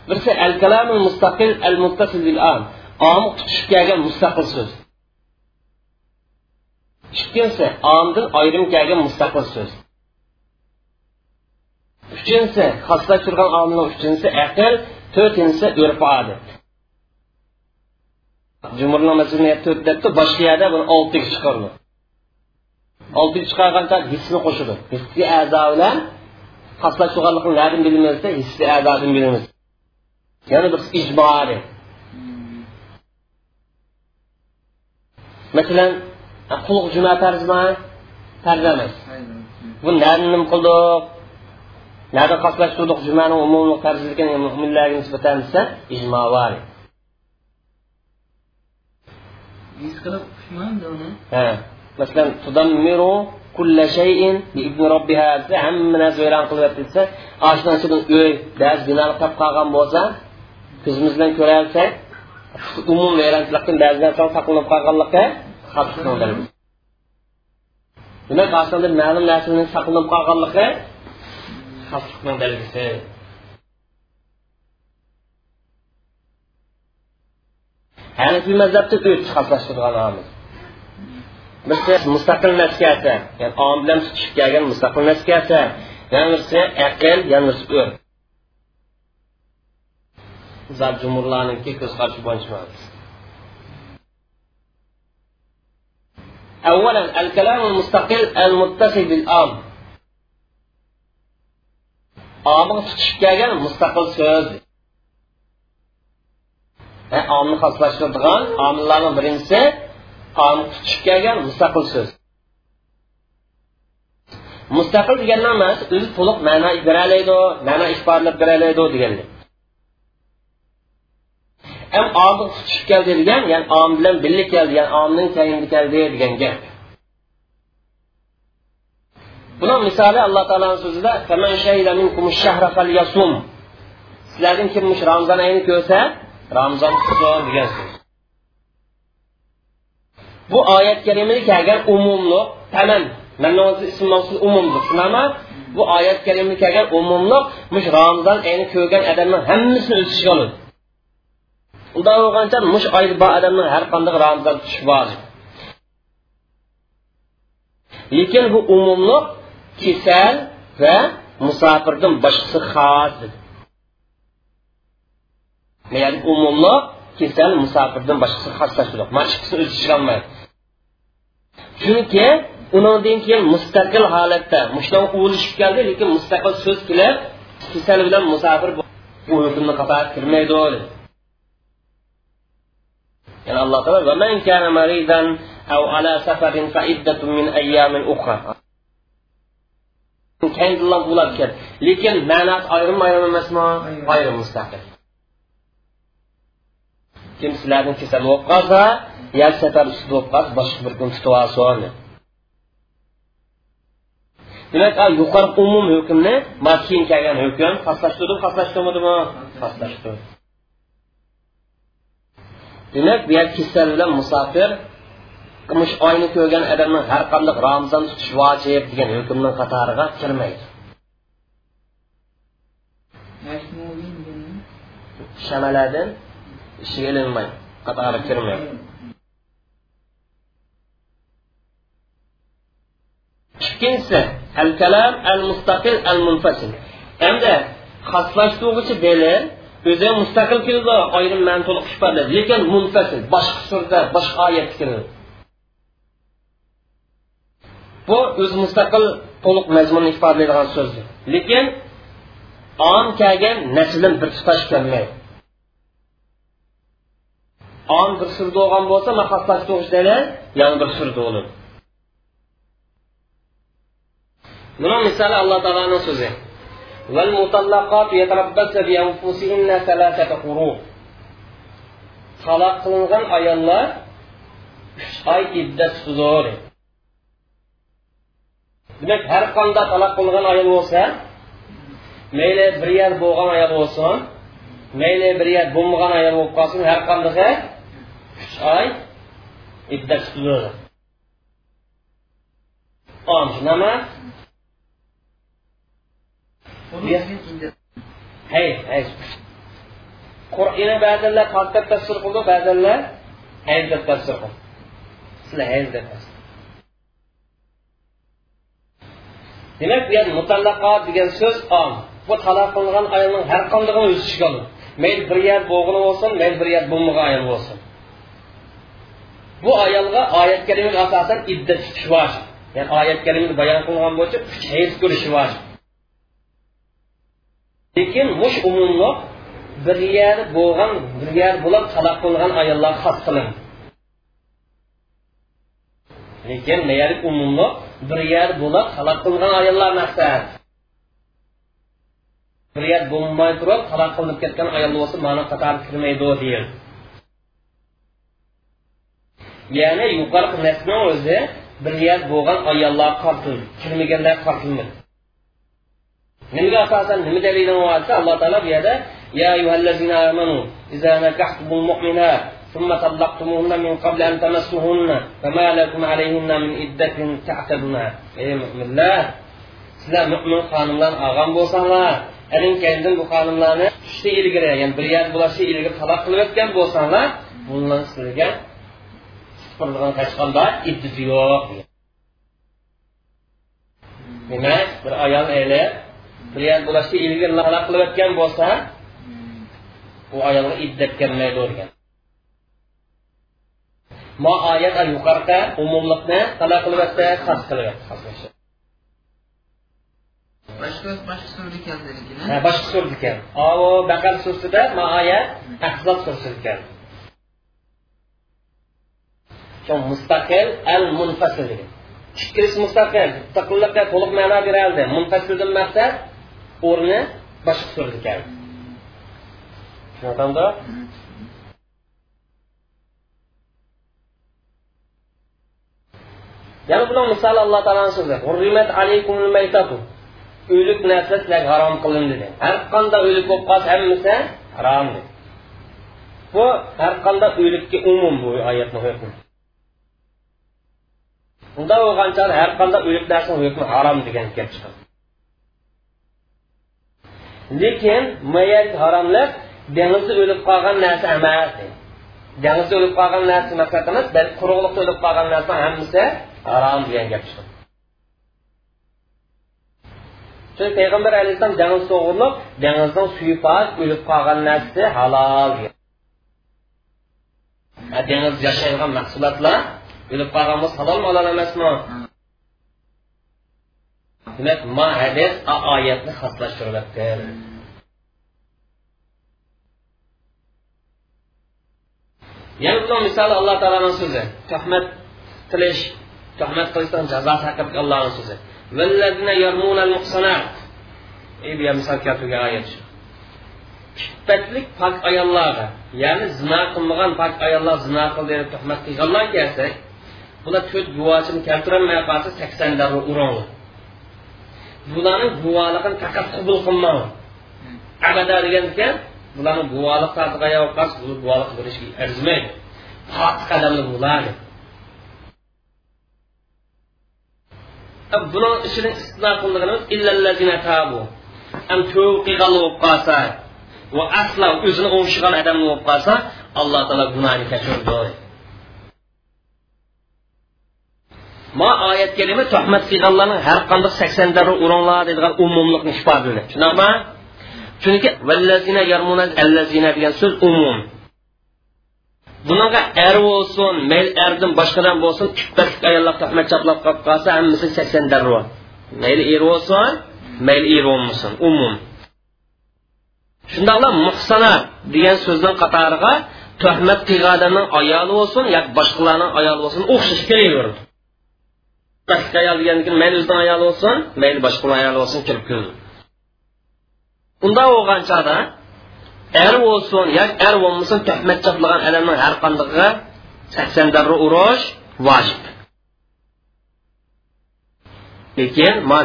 birisi al kalamul mustaqil al muttasil bil am omi tutishib kelgan mustaqil so'z. Ikkinchisi omdan ayrim kelgan mustaqil so'z. Uchinchisi xoslashtirgan omilni uchinchisi aql to'rtinchisi urf odat. Jumurnamasini to'rt debdi bir ijboriy masalan qulluq juma farzmi farz emas. Bu nima qildik? Nada xoslashtirdik jumani umumiy farzligini mo'minlarga nisbatan desa ijmo bor. Ha. Masalan tudammiru kulla shayin bi ibn robbiha desa hamma narsa vayron qilyapti desa oshnasidan uy ba'zi binolar topib qolgan bo'lsa ko'zimiz bilan ko'rolsak umum vayronchilikdan ba'zidan so'ng saqlanib qolganligi xavfsizlik demak aslida ma'lum narsani saqlanib qolganligi xavfsizlikning belgisi hanifiy mazhabda uch xavflashtirganamiz birisi mustaqil naskasi ya'ni on bilan tutishib kelgan mustaqil naskasi yana birisi aql yana birisi ur zab jumurlarniki ko'z qarashi bo'yicha أولا الكلام المستقل المتصل بالأمر omni tutishib kelgan mustaqil so'z omni xoslashtiradigan omillarning birinchisi omni tutishib kelgan mustaqil so'z mustaqil degandan emas o'zi to'liq ma'no beraoladi ma'no ifodalab beraoladi deganlik ham oldin tushib keldi degan ya'ni om bilan birga keldi ya'ni omning keyingi keldi degan gap buni misoli alloh taoloni so'zida sizlardan kim ramzon oyini ko'rsa ramzon tutsin degan so'z bu oyat karimada kelgan umumliq tamam umumliq shunami bu oyat karimda kelgan umumliq mush ramzon oyini ko'rgan odamni hammasini o'z ichiga oladi undan bo'lgancha mush oyda bor odamni har qanday ramzon tutish vojib. Lekin bu umumliq kasal va musofirdan boshqasi xos ya'ni umumliq kasal musofirdan boshqasi xoslashtirdi mana ikkisini o'z ichiga olmaydi chunki undan keyin mustaqil holatda mushdan o'lishib keldi lekin mustaqil so'z kelib kasal bilan musofir bu hukmni qatori kirmaydi Yəni Allah təala və mən kana maridan aw ala safarin fa iddatun min ayamin ukhra. Kəndilən bularkən, lakin mənat ayrım-ayrım emasmı? Ayrım müstəqil. Kim sizlərdən kəsəl olub qalsa, ya səfər üstü olub qalsa, başqa bir gün tutub alsın. Demək, yuxarı ümum hökmünü makin gələn hökm xaslaşdırdı, xaslaşdırmadı mı? Xaslaşdırdı demak bu yer kasal bilan musofir mush oyni ko'rgan odamni har qanday ramzon tutish vojib degan hukmning qatoriga kirmaydi. Shamalardan ishiga ilinmaydi qatoriga kirmaydi. İkkinchisi al kalam al mustaqil al munfasil endi xaslashtiruvchi dalil o'zi mustaqil keldi ayrim ma'ni to'liq ifodaladi lekin munfasil boshqa surda boshqa oyat keladi bu o'zi mustaqil to'liq mazmunni ifodalaydigan so'zdir. Lekin om kelgan naslidan bir tutash kelmaydi om bir surda bo'lgan bo'lsa mahassas to'g'risida yana bir misoli alloh taoloni so'zi. والمطلقات يتربصن بأنفسهن ثلاثة قروء taloq qilingan ayollar uch oy iddat tutadi demak har qanday taloq qilingan ayol bo'lsa mayli bir yer bo'lgan ayol bo'lsin mayli bir yer bo'lmagan ayol bo'lib qolsin har qanday uch oy iddat tutadi shunami hayz hayz qur'oni ba'zanlar pok tafsir qildi ba'zanlar hayz deb tafsir qildi. Sizlar hayz deb demak bu yer mutallaqot degan so'z bu taloq qilingan ayolning har qandigini o'z ichiga bir yer bo'lsin mayli bir yer bo'lmagan ayol bo'lsin. Bu ayolga oyat karimaga asosan iddat tutish ya'ni oyat bayon vojib. Lekin mush umumliq bir yer bo'lgan bir yer bo'lib taloq bo'lgan ayollar xos qilin lekin mayalik umumliq bir yer bo'lib taloq qilingan ayollar maqsad bir yer bo'lmay turib taloq qilinib ketgan ayol bo'lsa mani qatori kirmaydi deyildi ya'ni yuqorqi nasni o'zi bir yer bo'lgan ayollar tortildi kirmaganlar tortilmadi nimaga asosan nima dalildan olsa alloh taolo bu yerda يا أيها الذين آمنوا إذا نكحتم المؤمنات ثم طلقتموهن من قبل أن تمسوهن فما لكم عليهن من عدة تعتدونها ey mo'minlar sizlar mo'min xonimlar olgan bo'lsanglar erin keyin bu xonimlarni tushda ilgari ya'ni bir yer bo'lishda ilgari taloq qilib o'tgan bo'lsanglar bundan sizlarga hech qanday iddati yo'q demak bir ayol aylab qilgan bo'lishga ilgari lala qilib o'tgan bo'lsa u ayolga iddat kelmaydi degan mo oyat yuqorida umumliqni talab xos qilib o'tdi boshqa boshqa surda keldi ha boshqa surda keldi u baqar sursida ma oyat ahzob sursida keldi mustaqil al munfasil degan ikkisi mustaqil to'liq ma'no beradi. Munfasildan maqsad o'rni boshqa so'rga keldi tushunayotganda yana buning misoli alloh taoloni so'zi o'lik narsa sizlarga harom qilindi dedi. Har qanday o'lik bo'lib qolsa hammasi harom bu har qanday o'likka umum bu oyatni hukmi unda bo'lgan har qanday o'lik narsa hukmi harom degan gap chiqadi lekin mayat haromlab dengizda o'lib qolgan narsa emas dengizda o'lib qolgan narsa maqsad emas balki quruqlikda o'lib qolgan narsa hammasi harom degan gap chiqadi chunki payg'ambar alayhissalom dengiz to'g'irliq dengizdan suvi pok o'lib qolgan narsa halol dengiz yashaydigan mahsulotlar o'lib qolgan bo'lsa halolmi halol demak ma hadis oyatni xoslashtiryapti yana buning misoli alloh taoloni so'zi tuhmat qilish tuhmat qilishdan jazosi haqida allohni so'zi bu misol keltirgan oyat shu iffatlik pok ayollarga ya'ni zino qilmagan pok ayollar zino qildi deb tuhmat qilganlar kelsak bular to'rt guvohini keltirolmay qolsa sakson darra uranglar bularni guvohligini faqat qabul qilmang. Abada degan ekan bularni guvohlik tartibiga yo'q bu guvohlik berishga arzimaydi. Pok qadamli bo'ladi. Buni ichini istisno qilganimiz illallazina tabu am tövbe qilgan bo'lib qolsa va aslo o'zini o'ngishgan odam bo'lib qolsa alloh taolo gunohni kechirdi ma oyat kalima tuhmat qilganlarning har qanday sakson darra uringlar deydigan umumlikni ifodalaydi tushunarmi chunki vallazina yarmuna allazina degan so'z umum. Bunaqa er bo'lsin mayli erdan boshqadan bo'lsin ippatlik ayollar tuhmat chaplab qolib qolsa hammasi sakson darra mayli er bo'lsin mayli er bo'lmasin umum. Shundoqla muhsana degan so'zning qatoriga tuhmat qilgan odamning ayoli bo'lsin yoki boshqalarning ayoli bo'lsin o'xshash kelaveradi pastki ayol degandan keyin mayli o'zini ayoli bo'lsin mayli boshqa ayoli bo'lsin kirib keldi unda bo'lgan chog'da er bo'lsin yoki er bo'lmasin tuhmat chaplagan odamning har qandig'iga sakson darra urish vojib lekin ma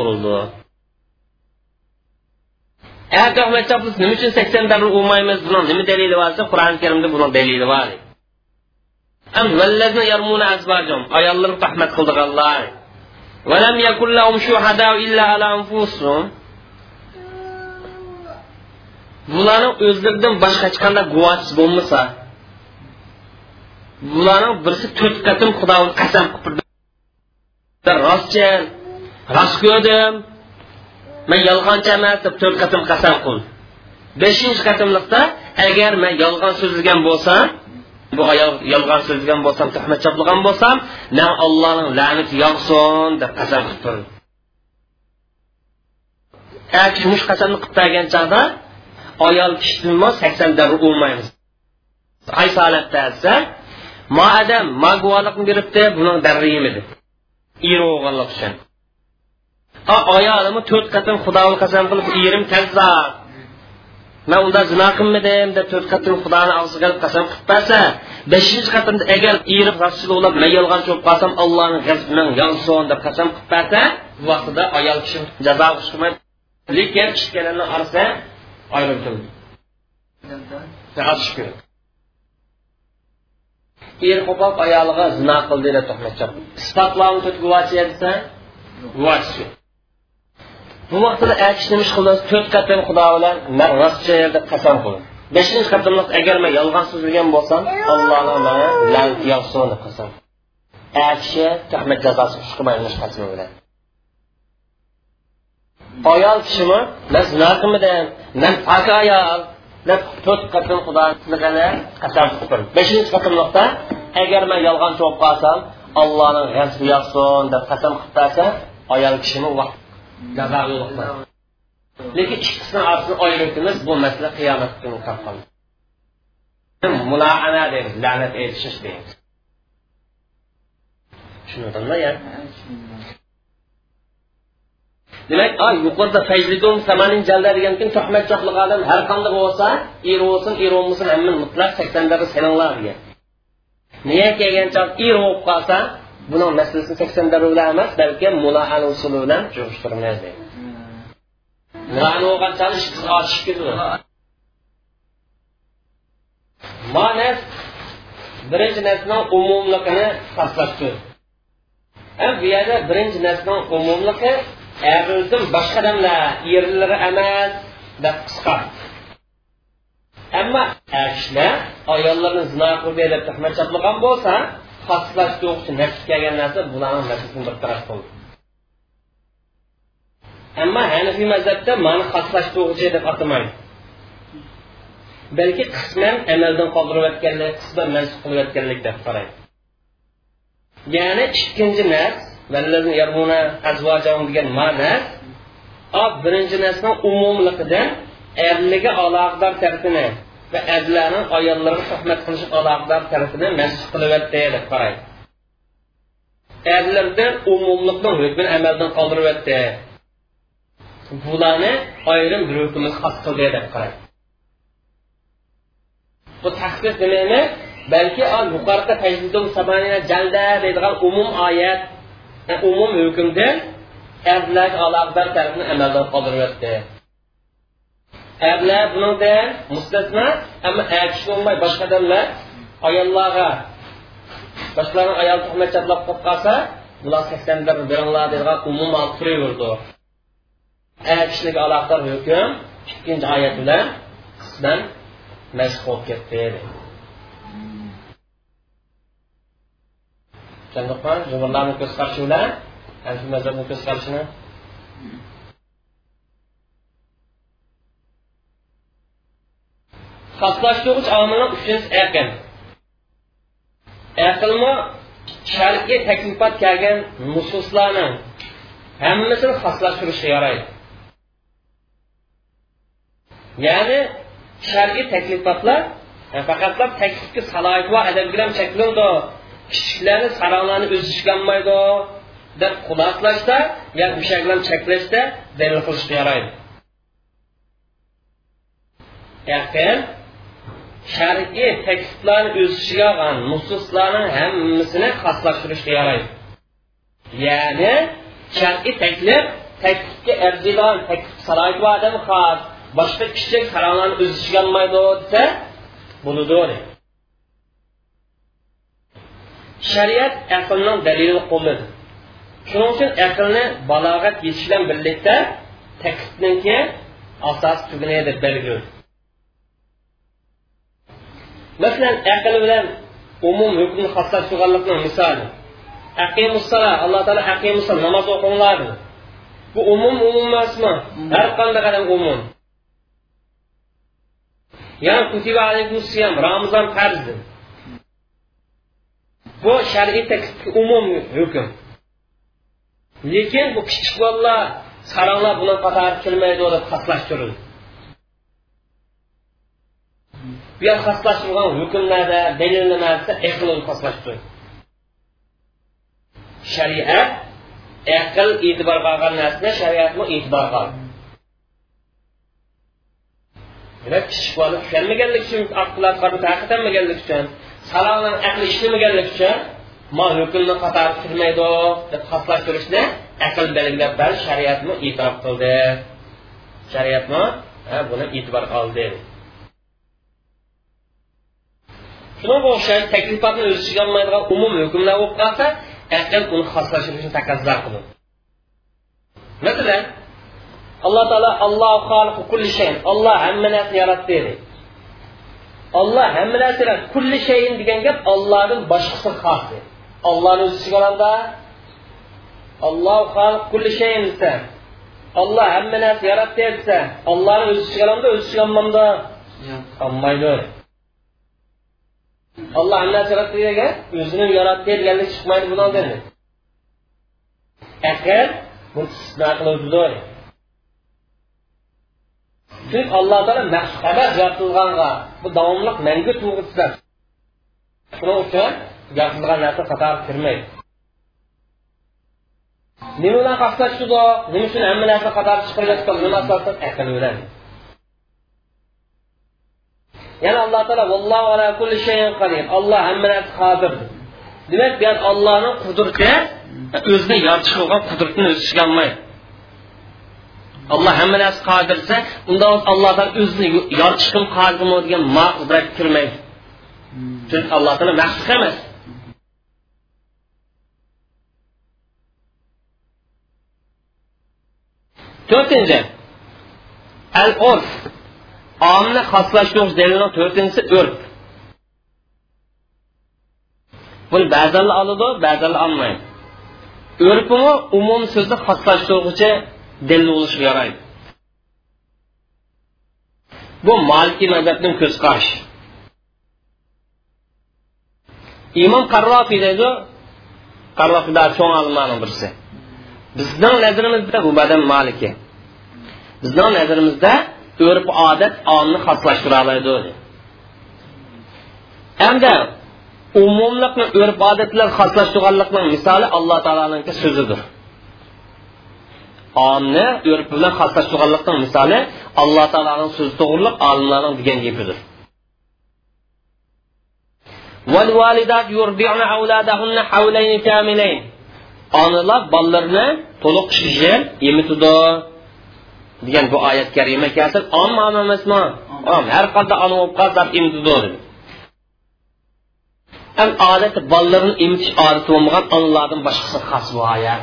urildi er tuhmat chaplab nima uchun sakson darra urmaymiz buni nima dalili bor desa qur'oni karimda buni dalili bor ayollar tuhmat qildiganlar ولم يكن لهم شهداء إلا على أنفسهم bularni o'zlaridan boshqa hech qanday guvohchisi bo'lmasa bularni birisi to'rt qatim xudoni qasam qilib rostchan rost ko'rdim man yolg'onchi emas deb to'rt qatim qasam qil. Beshinchi qatimliqda agar man yolg'on so'zlagan bo'lsam bu ayol yolg'on so'zlagan bo'lsam tuhmat choplagan bo'lsam na allohning la'nati yog'sin deb qasam qilib turdi kumush qasamni qilib bergan chog'da ayol kishidan sakson davr urmaymiz qaysi holatda desa ma adam ma guvohlikni beribdi buning darri yemidi er o'g'anlik uchun. Ayolimi to'rt qatim xudoni qasam qilib erim kazzab. Man unda zino qilmadim deb to'rt qatim xudoni og'ziga qasam qilib bersa beshinchi qatimda agar eri rostchilik man yolg'onchi bo'lib qolsam allohni g'azibidan yonsin deb qasam qilib bersa bu vaqtida ayol kishi jazo qilishmaydi lekin ikkalanini orasida ayrim turdi. Er qo'pol ayoliga zino qildi deb to'xtatcha isbotlovni to'rt guvochi desa guvochi bu vaqtda akish nima ish qildi? To'rt qatim xudo bilan man rostchi deb qasam qildi. Beshinchi qatimliq agar man yolg'on so'zlagan bo'lsam allohni mani la'nat yog'sin deb qasam akishi tuhmat jazosi chiqmaydi qasmi bilan. Ayol kishimi man zino qilmadim man pok ayol deb to'rt qatim xudoligini qasam qilib beshinchi qatimliqda agar man yolg'onchi bo'lib qolsam allohning g'azabi yog'sin deb qasam qilib ayol kishini jazo lekin ikkisini orasini ayiribmiz bu masala qiyomat kuni qoldi mulaana deymiz la'nat aytishish deymiz tushundingmi ya demak yuqorida fayzlidum samanin jalda degan kun tuhmat choqliq odam har qanday bo'lsa er bo'lsin er bo'lmasin hamma mutlaq sakson darra sananglar degan niya kelgan choq er bo'lib qolsa buning masalasini sakson darra bilan emas balki mulohan usuli bilan jo'shtirmaydi deydi. Mulohan bo'lgan choq ish ochishib ketadi manas birinchi narsaning umumligini taslashdi bu yerda birinchi narsaning umumligi erdan boshqa odamlar erlari emas deb qisqa. Ammo kishilar ayollarni zino qilib deb tuhmat chaplagan bo'lsa xoslashdi o'qishi nafs kelgan narsa bularni nafsini bir taraf qildi. Ammo hanafiy mazhabda mani xaslash o'qishi deb atamaydi. Balki qisman amaldan qoldirayotganlik qisman mansub qilayotganlik deb qaraydi. Ya'ni ikkinchi nas degan ma'na birinchi narsani umumliqidan erligi aloqador tartini ve erlerinin ayarlarına sohbet kılışıp alakadar tarafını mesih kılıvet diye de parayı. Erlerden umumluktan hükmünü emelden kaldırıvet diye. Bulanı ayrım bir hükmünü has kıl diye de parayı. Bu taksit demeğine belki al yukarıda tecrüdüm sabahına celde dediğin umum ayet, yani umum hükümde erler alakadar tarafını emelden kaldırıvet diye erlar bunida mustasno ammo kishi bo'lmay boshqa odamlar ayollarga boshqalarni ayol tuhmat chaplab qo'yib qolsa bular sakson bir biringlar deydigan umum olib turaverdi kishilarga aloqador hukm ikkinchi oyat bilan qisman mashq bo'lib ketdi. Jumurlarni ko'z qarashi bilan hanfi mazhabni ko'z qarashini xoslashtiruvchi omilni uchinchisi aql aqlmi shar'iy taklifot kelgan nususlarni hammasini xoslashtirishga yaraydi ya'ni shar'iy taklifotlar faqatlar taklifga salohiyat va adab bilan cheklanadi kichiklarni saroqlarni o'zi ishlanmaydi deb xuloslashda yo o'sha bilan cheklashda dalil qilishga yaraydi yaqin shar'iy tekstlarni o'z ichiga olgan nususlarni hammasini xoslashtirishga yaraydi ya'ni shar'iy taklif taklifga arziydigan taklif saroyat odam xos boshqa kichik saroqlarni o'z ichiga olmaydi desa bo'ladi shariat aqlning dalilini qo'lladi shuning uchun aqlni balog'at yetish bilan birlikda taklifniki asos tuguni deb belgiladi masalan aql bilan umum hukmni xoslashtirganlikning misoli. Aqimussala alloh taolo aqimussala namoz o'qinglar bu umum umum emasmi? Har qanday qadam umum. Ya'ni kutiba alaykum ramazon farzdir bu shar'iy tekstga umum hukm. Lekin bu kichik bolalar saranglar buni qatori kelmaydi deb xaslashtirildi bu yer xaslashtirilgan hukmlarda dalillanarsa aql xaslashtirildi shariat aql e'tibor olgan narsani shariatmi e'tiborga oldi demak kichik bola tushunmaganlik uchun aqllar taqidlanmaganlik uchun salomdan aqli ishlamaganlik uchun ma hukmni qatori kirmaydi deb xaslashtirishni aql belgilab bari shariatni e'tirof qildi shariatmi buni e'tibor oldi shunga o'xshash taklifotni o'z ichiga olmaydigan umum hukmlar bo'lib qolsa aql uni xoslashtirishni taqozo qildi masalan alloh taolo allohu kulli shay olloh hamma narsani yaratdi dedi olloh hamma narsani kulli shayin degan gap ollohdan boshqasi xos ollohni o'zi ichiga olanda olloh kulli shayin desa olloh hamma narsa yaratdi desa ollohni o'zi ichiga olamda o'zi ichiga olmamda olmaydi olloh hamma narsa yaratdi degan? O'zini yaratdi deganlik chiqmaydi bundan dedi. Aql bu istisno qiluvchidir chunki alloh taolo mashhaba yaratilganga bu davomli mangu to'g'risida shuning uchun yaratilgan narsa qatori kirmaydi. Nima bilan xaslashdi nima uchun hamma narsa qator chiqarayotgan nima asosda aql bilan. Yani Allah Teala vallahu ala kulli şeyin kadir. Allah hamma narsaga qodirdir. Demak, bu Allohning qudrati o'zini yaratib olgan qudratini o'z ichiga olmaydi. Allah hamma narsaga qodirsa, unda Allohdan o'zini yaratishga qodirmi degan ma qudrat kirmaydi. Chunki Alloh Teala maxluq emas. To'rtinchi, al-urf omni xoslashtirish dalilini to'rtinchisi urf buni ba'zanlar oladi ba'zanlar olmaydi urfimi umum so'zni xoslashtiruvchi dalil bo'lishga yaraydi bu maliki mazhabning ko'z qarashi imom qarrofiy deydi qarrofiylar cho'ng olimlarning birisi. Bizning nazarimizda bu badam maliki. Bizning nazarimizda urf odat onni xoslashtira oladi hamda umumlikni urf odatlar xoslashtirganlikning misoli alloh taoloning so'zidir onni urf bilan xoslashtirganlikning misoli alloh taoloning so'zi to'g'riliq olimlarning degan gapidir والوالدات يرضعن أولادهن حولين كاملين onalar bolalarini to'liq ikki yil emitidi degan bu oyat karima kelsin omma om emasmi? Om. Har qanday ona bo'lib qolsa emitidi ham odati bolalarini emitish odati bo'lmagan onalardan boshqasi xos bu oyat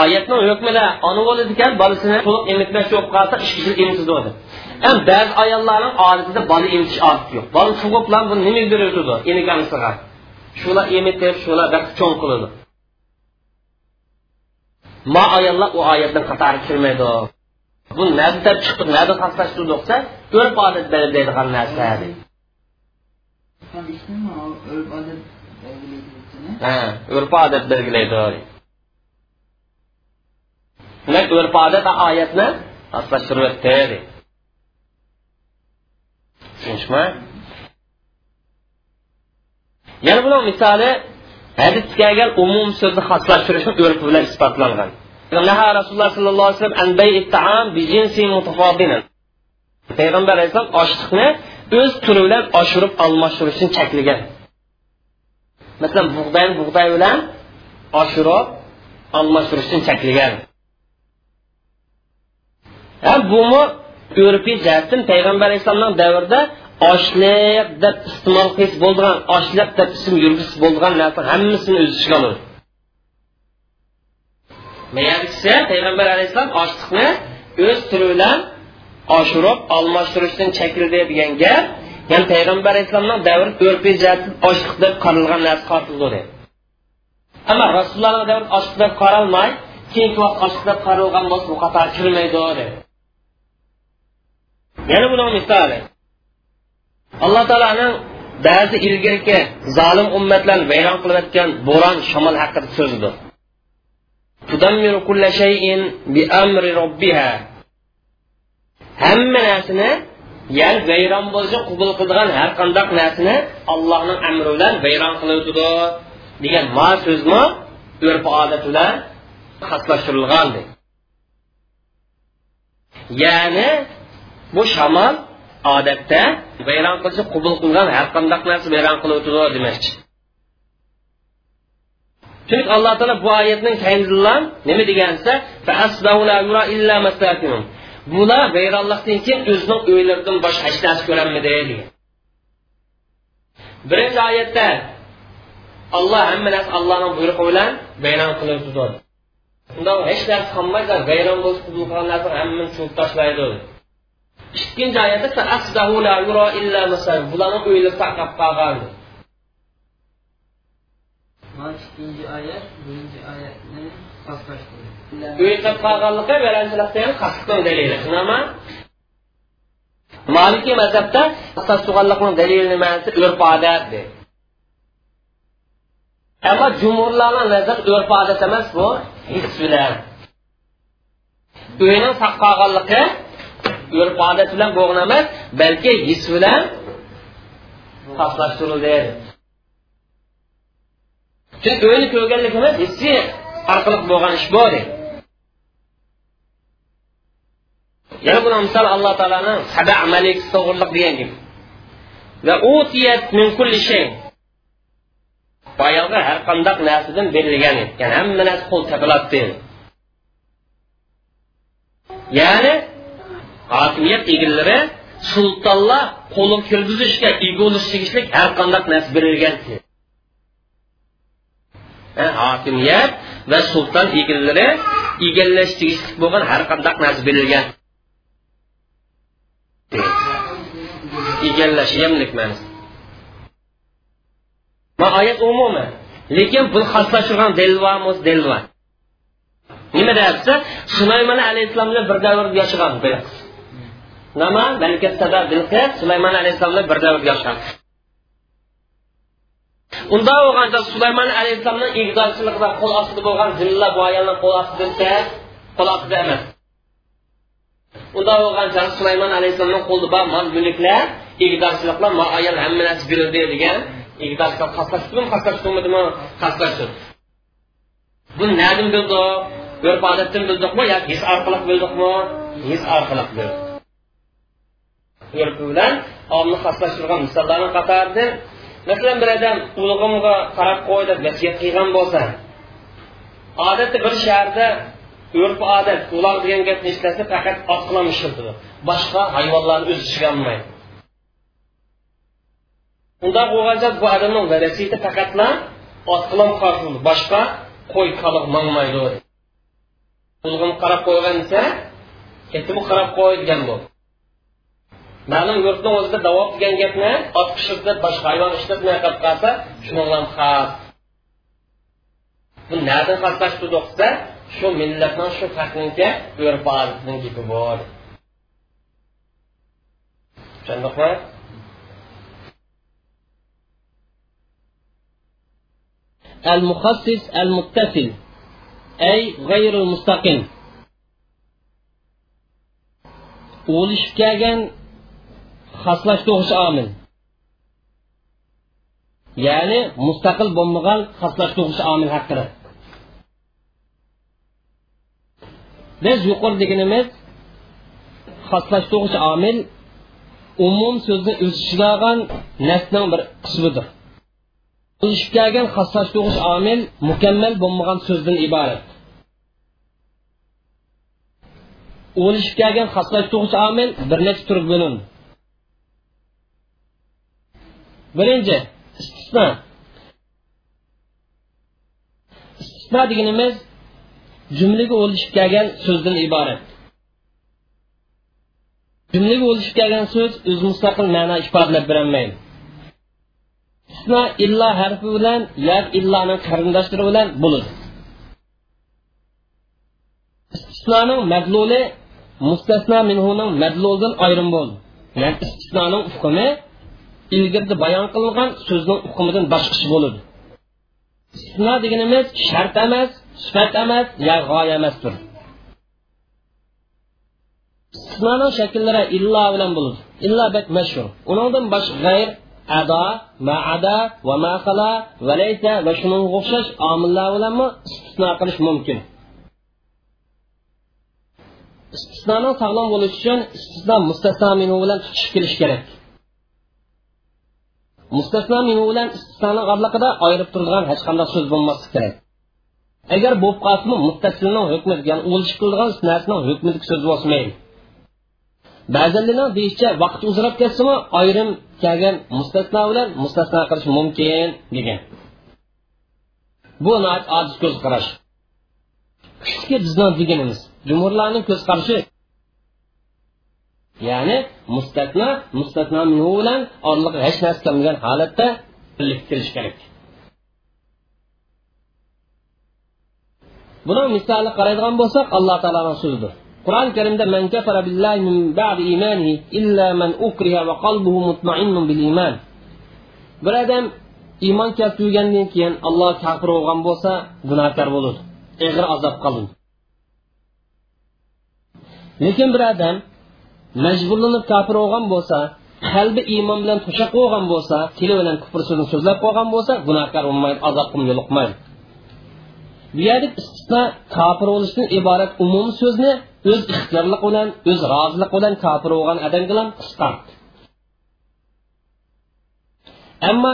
oyatni hukmida ona bo'ladi ekan bolasini to'liq emitmoqchi bo'lib qolsa yil emitidi ham ba'zi ayollarning odatida bola emitish odati yo'q. Bola tug'ib bilan beradi enikamisiga shular emitib shular cho'ng qiladi ma ayollar u oyatning qatoriga kirmaydi. Bu nada chiqdi nada xaslashtirdi desa urf odat belgilaydigan narsa ha. urf odat belgilaydi. Demak urf odat oyatni xaslashtiryapti tushunishmi? Yana buning misoli hadisga kelgan umum so'zni xoslashtirishni urf bilan isbotlangan rasululloh sollallohu alayhi vasallam payg'ambar alayhissalom ochliqni o'z turi bilan oshirib almashtirishni cheklagan masalan bug'doyni bug'doy bilan oshirib almashtirishni cheklagan bumi urfiy jihatdan payg'ambar alayhissalomning davrida oshliq deb iste'mol qilish bo'lgan oshliq deb ism yurgisi bo'lgan narsa hammasini o'z ichiga oladi mayadisi payg'ambar alayhissalom ochliqni o'z turi bilan oshirib almashtirishdan chekildi degan gap ya'ni payg'ambar alayhissalomning davri urfiy jihatdan oshliq deb qaralgan narsa qotildi ammo rasulullohni davri ochliq deb qaralmay keyingi vaqt ochliq deb qaralgan bo'lsa bu qator kirmaydi yana buni misoli alloh taoloning ba'zi ilgirki zolim ummatlarni vayron qilayotgan bo'ron shamol haqida so'zidir hamma narsani ya'ni vayron bo'lishni qubul qiladigan har qanday narsani allohning amri bilan vayron qiluvdi degan ma so'zni urf odat bilan xaslashtirilgan ya'ni bu shamol odatda vayron qilishi qubul qilgan har qanday narsa vayron qilib o'tadi demoqchi. Chunki alloh taolo bu oyatning kaynidan nima degansa bular vayronlikdan keyin o'zining uylaridan boshqa hech narsa ko'rolmadi degan. Birinchi oyatda olloh hamma narsa allohning buyrug'i bilan vayron qilib o'tadi unda hech narsa qolmaydi vayron bo'lib qubul qilgan narsa hammani chuvib tashlaydi İkinci ayədə fəəsbəhu la yura illə məsəl. Bulanı qoyulub tapqaqan. İkinci ayət, birinci ayətlə xaslaşdırır. Qoyulub qalğanlığı vələncilikdən xaslıqdan dəlil edir. Amma Maliki məzəbdə əsas suğallıqın dəlilini mənsi örf-adətdir. Amma cumhurlarla nəzər örf-adət emas bu, his bilən. Öyünün saqqağanlığı urf odat bilan bo'lgan emas balki his bilan xoslashtirildi chunki o'yni ko'rganlik emas hissi orqali bo'lgan ish bu deydi yana buni misol alloh taoloni saba amalik to'g'riliq degan gibi va utiyat min kulli shay. Boyagi har qandaq narsadan berilgan ya'ni hamma narsa qo'l topiladi ya'ni hokimiyat egalari sultonlar qo'li kirgizishga ega bo'lish har qanday narsa berilgan. Hokimiyat va sulton egalari egallash tegishli bo'lgan har qanday narsa berilgan. Egallash yemlik ma'nosi oyat umuman lekin bu xoslashtirgan delvamos delva. Nima deyapsa sulaymon alayhissalom bilan bir davrda yashagan Nama Melkesebe bilse Süleyman Aleyhisselam'la bir devir yaşar. Unda olganda Süleyman Aleyhisselam'ın igdarçılığında kol asılı bo'lgan zilla bu ayolning kol asılı dese kol asılı emas. Unda bor ayol degan. Bu odatdan yoki his orqali? His. Urf bilan omni xoslashtirgan misollarni qatorida masalan bir odam ulug'imga qarab qo'y deb vasiyat qilgan bo'lsa odatda bir shaharda urf odat uloq degan gapni eshitsa faqat otqilam ishlatadi boshqa hayvonlarni o'z ichiga olmaydi unda bo'lganda bu odamning vasiyati faqatla otqilam qarshi boshqa qo'y kaliq mangmaydi. Ulg'in qarab qo'ygan desa ketimi qarab qo'y degan ma'lum yurtni o'zida davob degan gapni ot pishirdi boshqa hayvon ishlatmay qolib qolsa shuni bilan xas bu nadan xaslashtirdi desa shu millatni shu farqnincha urf odatning gapi bor tushundikmi المخصص المتصل أي غير المستقيم o'lishib kelgan xaslashtiruvchi omil ya'ni mustaqil bo'lmagan xaslashtiruvchi omil haqida biz yuqori deganimiz xaslashtiruvchi omil umum so'zni o'z ichiga olgan nasning bir qismidir. O'lishib kelgan xaslashtiruvchi omil mukammal bo'lmagan so'zdan iborat. O'lishib kelgan xaslashtiruvchi omil bir necha turga bo'linadi birinchi istisno. Istisno deganimiz jumlaga o'lishib kelgan so'zdan iborat. Jumlaga o'lishib kelgan so'z o'z mustaqil ma'no ifodalab berolmaydi. Istisno illo harfi bilan yoki illoni qarindoshlari bilan bo'ladi. Istisnoning madluli mustasno minhuning madluldan ayrim bo'ldi. Ya'ni istisnoning hukmi ilgirda bayon qilingan so'zning hukmidan boshqacha bo'ladi. Istisno deganimiz shart emas sifat emas yo g'oya emasdir. Istisnoni shakllari illo bilan bo'ladi. Illo bak mashhur. Uningdan boshqa g'ayr ado maada va maqala valaysa va shunga o'xshash omillar bilanmi istisno qilish mumkin. Istisnoni sog'lom bo'lishi uchun istisno mustasno bilan tutishib kelish kerak. Mustasno minu bilan istisnoning orliqida ayirib turadigan hech qanday so'z bo'lmasligi kerak. Agar bo'lib qolsimi muttasilning hukmi ya'ni o'lishib qilgan narsaning hukmidagi so'z bo'lmaydi ba'zilarning deyishicha vaqt uzrab ketsimi ayrim kelgan mustasno bilan mustasno qilish mumkin degan. Bu ko'z qarash. Deganimiz. Ya'ni mustatna minhu bilan orliq hech narsa qilmagan holatda birlik kelish kerak. Buni misoli qaraydigan bo'lsak alloh taoloning so'zidir. Qur'oni karimda man kafara billahi min ba'di imanihi illa man ukriha va qalbuhu mutmainnun bil iman. Bir odam iymon keltirgandan keyin alloh kafir bo'lgan bo'lsa gunohkor bo'ladi ig'ir azob qiladi lekin bir odam majburlanib kofir bo'lgan bo'lsa qalbi iymon bilan to'shaq qo'ygan bo'lsa tili bilan kufr so'zini so'zlab qo'ygan bo'lsa gunohkor bo'lmaydi azobga yo'liqmaydi bu istisno kofir bo'lishdan iborat umumiy so'zni o'z ixtiyorlik bilan o'z rozilik bilan kofir bo'lgan odam bilan qisqartdi ammo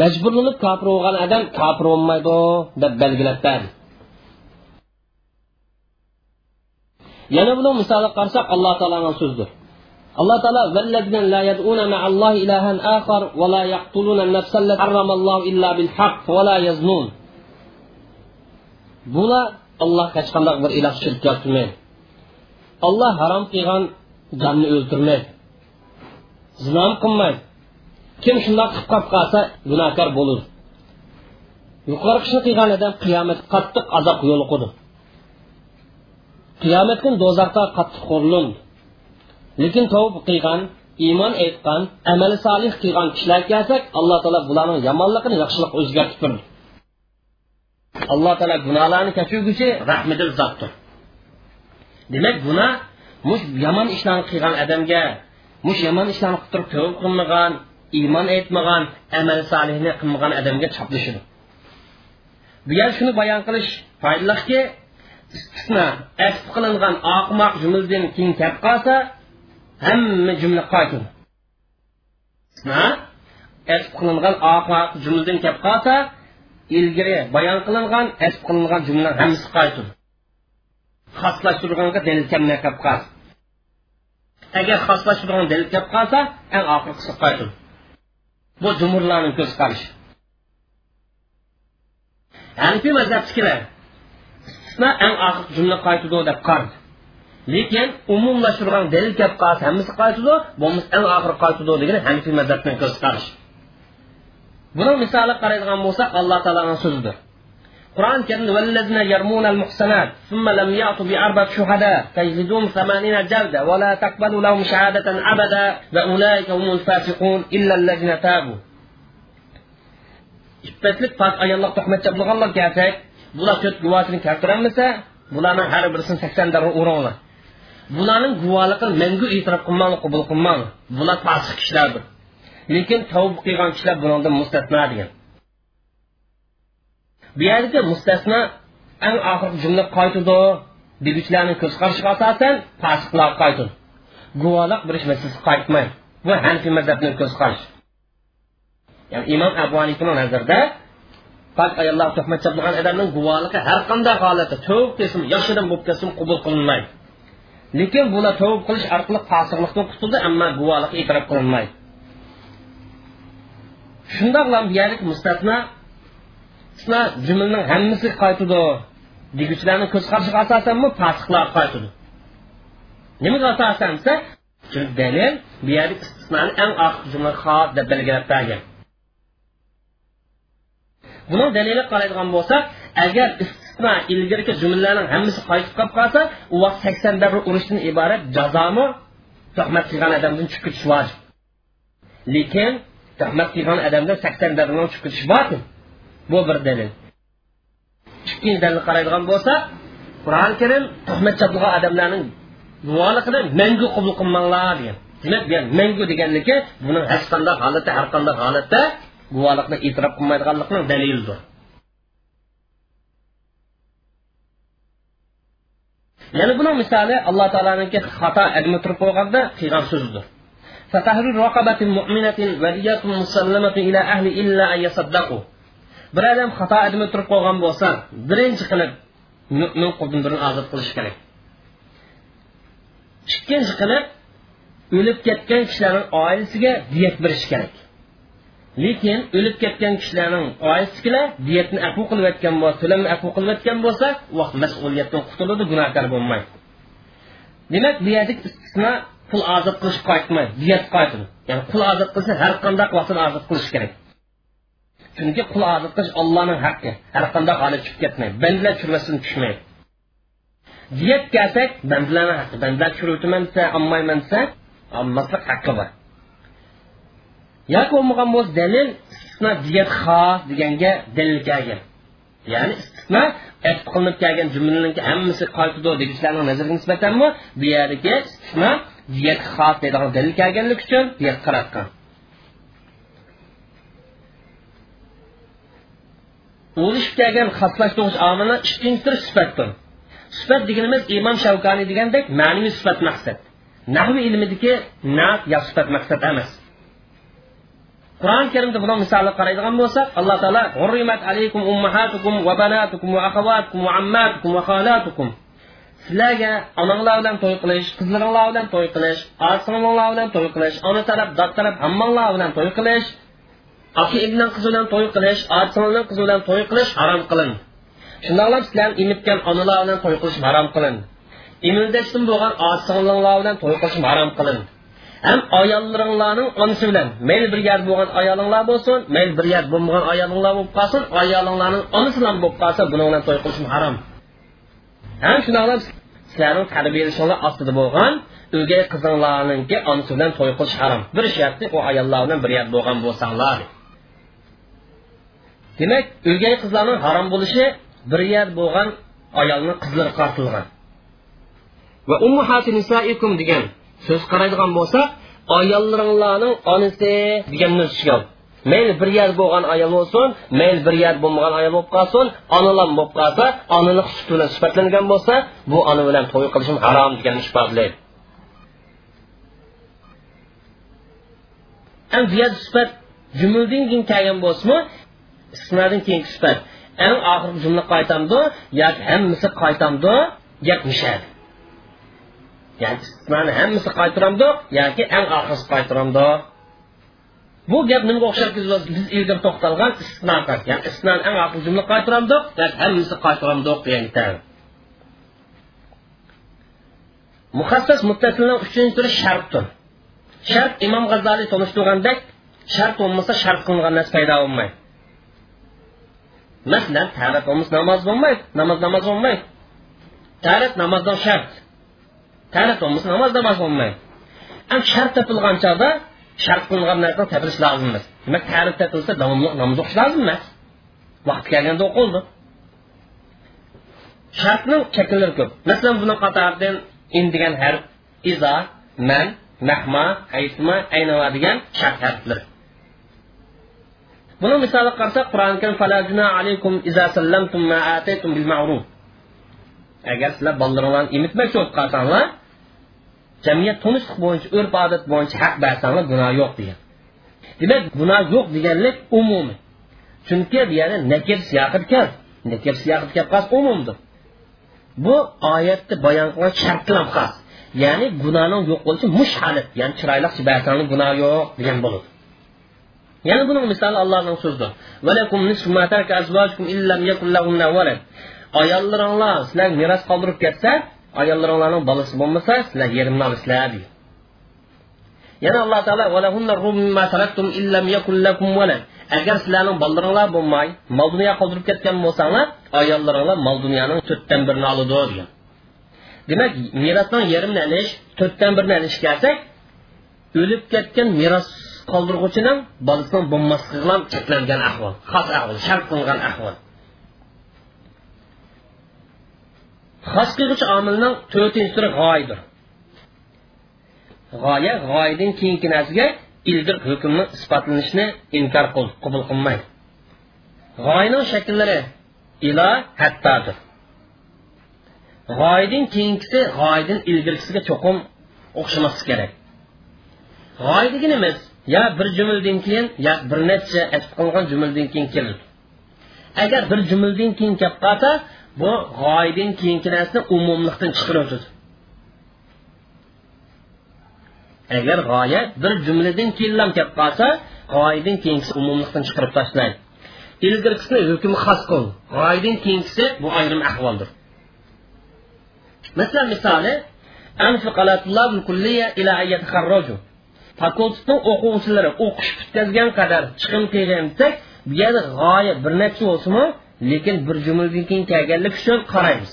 majburlanib kofir bo'lgan odam kofir bo'lmaydi deb belgilab berdi yana buni misoli qarasak alloh taoloni so'zidir. Alloh taolo vallazina la yad'una ma'allohi ilahan akhar va la yaqtuluna an-nafsa allati harramallohu illa bil haqq va la yaznun. Bular allohga hech qanday bir iloh shirk keltirmaydi olloh harom qilgan jonni o'ldirmaydi zino qilmaydi. Kim shundoq qilib qolib qolsa gunohkor bo'lur. Qilgan odam qiyomat qattiq azob yo'liqudi qiyomat kun do'zaxda qattiq qo'rilindi lekin tavba qilgan iymon aytgan amali solih qilgan kishilar kelsak alloh taolo bularning yomonligini yaxshilik o'zgartib turdi alloh taolo gunohlarni kechirguchi rahmidil zotdir. Demak gunoh mush yomon ishlarni qilgan odamga mush yomon ishlarni qilib turib tavba qilmagan iymon aytmagan amal solihni qilmagan odamga choplashidi bu yer shuni bayon qilish foydaliki istisno asb qilingan oqmoq jumladan keyin kelib qolsa hamma jumla qaytadi asb qilingan oqmoq jumladan kelib qolsa ilgari bayon qilingan asb qilingan jumla qaytadi bu qarashi hanifiy mazhabchilar istisno eng oxirgi jumla qaytadi deb qardi. Lekin umumlashtirgan dalil kelib qolsa hammasi qaytadi bo'lmasa eng oxiri qaytadi degan hanifiy mazhabning ko'z qarashi buni misoli qaraydigan bo'lsak alloh taoloning so'zidir. Qur'oni karimda vallazina yarmuna al-muhsanat thumma lam ya'tu bi arba'ati shuhada fajlidum 80 jalda wa la taqbalu lahum shahadatan abada va ulaika humul fasiqun illa allazina tabu. İffetlik pok ayollar tuhmat chaplaganlar kelsak bular to'rt guvohini keltiramasa bularning har birisini sakson darra uringlar bularning guvohligini mangu e'tirof qilmang qabul qilmang. Bular fosiq kishilardir. Lekin tavba qilgan kishilar bundan mustasno degan. Bu yerda mustasno eng oxirgi jumla qaytidi deguchilarni ko'z qarashiga asosan fosiqlar qaytadi. Guvohlik berish masalasi qaytmaydi bu hanfiy mazhabning ko'z qarashi. Ya'ni imom abu hanifani nazarida pok ayollar tuhmat chaplagan odamning guvohligi har qanday holatda tovib qilsin yoshidan bo'lib kelsin qabul qilinmaydi. Lekin bular tovib qilish orqali fosiqlikdan qutuldi ammo guvohlik e'tirof qilinmaydi. Shundoqla bu yerlik mustasno jumlaning hammasi qaytadi deguchilarni ko'z qarashiga asosanmi fosiqlar qaytadi. Nimaga asosan desa chunki dalil bu yerda istisnoni eng oxirgi jumla xos deb belgilab bergan. Buni dalili qaraydigan bo'lsak agar istisno ilgarigi jumlalarning hammasi qaytib qolib qolsa u vaqt sakson davr urushdan iborat jazomi tuhmat qilgan odamdan chiqib ketish vojib. Lekin tuhmat qilgan odamdan sakson davrdan chiqib ketish bormi bu bir dalil. Ikkinchi dalil qaraydigan bo'lsa qur'oni karim tuhmat chaplagan odamlarning guvohligini mangu qabul qilmanglar degan. Demak bu mangu deganligi buning hech qanday holatda har qanday holatda guvohlikni e'tirof qilmaydiganlikning dalilidir yana buning misoli alloh taoloniki xato ilmi turib qo'yganda qilgan so'zidir فتحرير رقبة مؤمنة ودية مسلمة إلى أهل إلا أن يصدقوا bir odam xato adimi turib qolgan bo'lsa birinchi qilib mo'min quldan ozod qilish kerak ikkinchi qilib o'lib ketgan kishilarning oilasiga diyat berish kerak Lekin o'lib ketgan kishilarning oilasikilar diyatni afu qilayotgan bo'lsa to'lamni afu qilayotgan bo'lsa u mas'uliyatdan qutuladi gunohkor bo'lmaydi. Demak bu yerda istisno pul ozod qilish qaytmaydi diyat qaytadi ya'ni qul ozod qilsa har qanday vaqtda ozod qilish kerak. Chunki qul ozod qilish ollohning haqqi. Har qanday holat tushib ketmaydi. Bandalar tushirmasdan tushmaydi. Diyat kelsak bandalarni haqqi. Bandalar tushiribdiman desa olmayman desa olmaslik haqqi bor. Yoki bo'lmagan bo'lsa dalil istisno diyat xos deganga dalil kelgan. Ya'ni istisno qilinib kelgan jumlalarniki hammasi qaytidi degichlarning nazariga nisbatanmi bu yerdagi istisno diyat xos deydigan dalil kelganligi uchun diyat qaratgan o'lishib kelgan xaslashtiruvchi omillar ikkinchi tur sifatdir. Sifat deganimiz imom shavkaniy degandek ma'naviy sifat maqsad. Nahvi ilmidagi nat yo sifat maqsad emas qur'oni karimda buni misolni qaraydigan bo'lsak alloh taolo hurrimat alaykum ummahatukum va banatukum va axavatukum va ammatukum va xolatukum sizlarga onanglar bilan to'y qilish qizlaringlar bilan to'y qilish singilinglar bilan to'y qilish ona taraf dod taraf hammanglar bilan to'y qilish qizi bilan to'y qilish qizi bilan to'y qilish harom qilindi. Shundoqlab onalar bilan to'y qilish ham ayollaringlarning onasi bilan mayli bir yer bo'lgan ayolinglar bo'lsin mayli bir yer bo'lmagan ayolinglar bo'lib qolsin ayolinglarning onasi bilan bo'lib qolsa buni bilan to'y qilish harom ham shundoqlab sizlarning tarbiyalashinglar ostida bo'lgan o'gay qizinglarninki onasi bilan to'y qilish harom bir u ayollar bir bo'lgan bo'lsanglar demak o'gay qizlarning harom bo'lishi bir yer bo'lgan ayolni qizlari qartilgan va nisaikum so'z qaraydigan bo'lsak ayollaringlarning onasi degan tushgan mayli bir yer bo'lgan ayol bo'lsin mayli bir yer bo'lmagan ayol bo'lib qolsin onalar bo'lib qolsa onalik suti bilan sifatlangan bo'lsa bu ona bilan to'y qilishim harom degan ifodalaydi eng ziyod sifat jumladan keyin kelgan bo'lsinmi istisnodan keyin sifat. Eng oxirgi jumla qaytamdi yoki hammasi qaytamdi gap mishadi ya'ni istisnoni hammasi qaytaramdi yoki eng oxirisi qaytaramdi bu gap nimaga o'xsharki biz ilgari to'xtalgan istisno ya'ni istisnoni eng oxirgi jumla qaytaramdi yoki hammasi qaytaramdi degan muxassis muttasilni uchinchi turi shartdir shart imom g'azaliy tonishtirgandek shart bo'lmasa shart qilingan narsa paydo bo'lmaydi. Masalan tarat bo'lmasa namoz bo'lmaydi namoz namoz bo'lmaydi. Tarat namozdan shart. Tarat bo'lmasa namoz namoz bo'lmaydi shart topilgan chog'da shart qilingan narsa topilish lozim emas demak tarif topilsa davomli namoz o'qish lozim emas vaqti kelganda o'qildi shartning shakllari ko'p masalan buni qatoridan in degan harf izo man mahma aysma aynava degan shart harflar buni misoli qarasak qur'oni karim alaykum iza sallamtum ma ataytum sizlar bolalaringlarni jamiyat tunishlik bo'yicha urf odat bo'yicha haq bersanglar gunoh yo'q degan. Demak gunoh yo'q deganlik umumiy chunki bu yerda nakir siyoqit keldi nakir siyoqit kelib qolsa umumdir. Bu oyatda bayon qilingan shart bilan xos ya'ni gunohning yo'q bo'lishi mush halat ya'ni chiroyli bersanglar gunoh yo'q degan bo'ladi. Yana buning misoli allohning so'zidir. Ayollaringlar sizlar meros qoldirib ketsa ayollaringlarning bolasi bo'lmasa sizlar yerimni olasizlar deydi. Yana alloh taolo agar sizlarning bolalaringlar bo'lmay mol dunyo qoldirib ketgan bo'lsanglar ayollaringlar mol dunyoning to'rtdan birini oladi degan demak merosning yerimini ilish to'rtdan birini ilish kelsak o'lib ketgan meros qoldirg'uchining bolasining bo'lmasligiga bilan cheklangan ahvol. Xos qilg'uchi omilning to'rtinchi turi g'oyadir g'oya g'oyadan keyingi narsaga ildir hukmni isbotlanishni inkor qabul qilmaydi. G'oyaning shakllari ilo hattodir. G'oyadan keyingisi g'oyadan ilgirgisiga cho'qim o'xshamaslik kerak. G'oya deganimiz yo bir jumladan keyin yo bir necha atf qilingan jumladan keyin keladi. Agar bir jumladan keyin kelib qolsa bu g'oyadan keyingi narsani umumlikdan chiqarib agar g'oya bir jumladan keyin kelib qolsa g'oyadan keyingisi umumlikdan chiqarib tashlaydi ilgirgisini hukmi xos qil. G'oyadan keyingisi bu ayrim ahvoldir. Masalan misoli fakultetni o'quvchilari o'qish bitkazgan qadar chiqim tegan desak bu yerda g'oya bir necha bo'lsinmi lekin bir jumladan keyin kelganlik uchun qaraymiz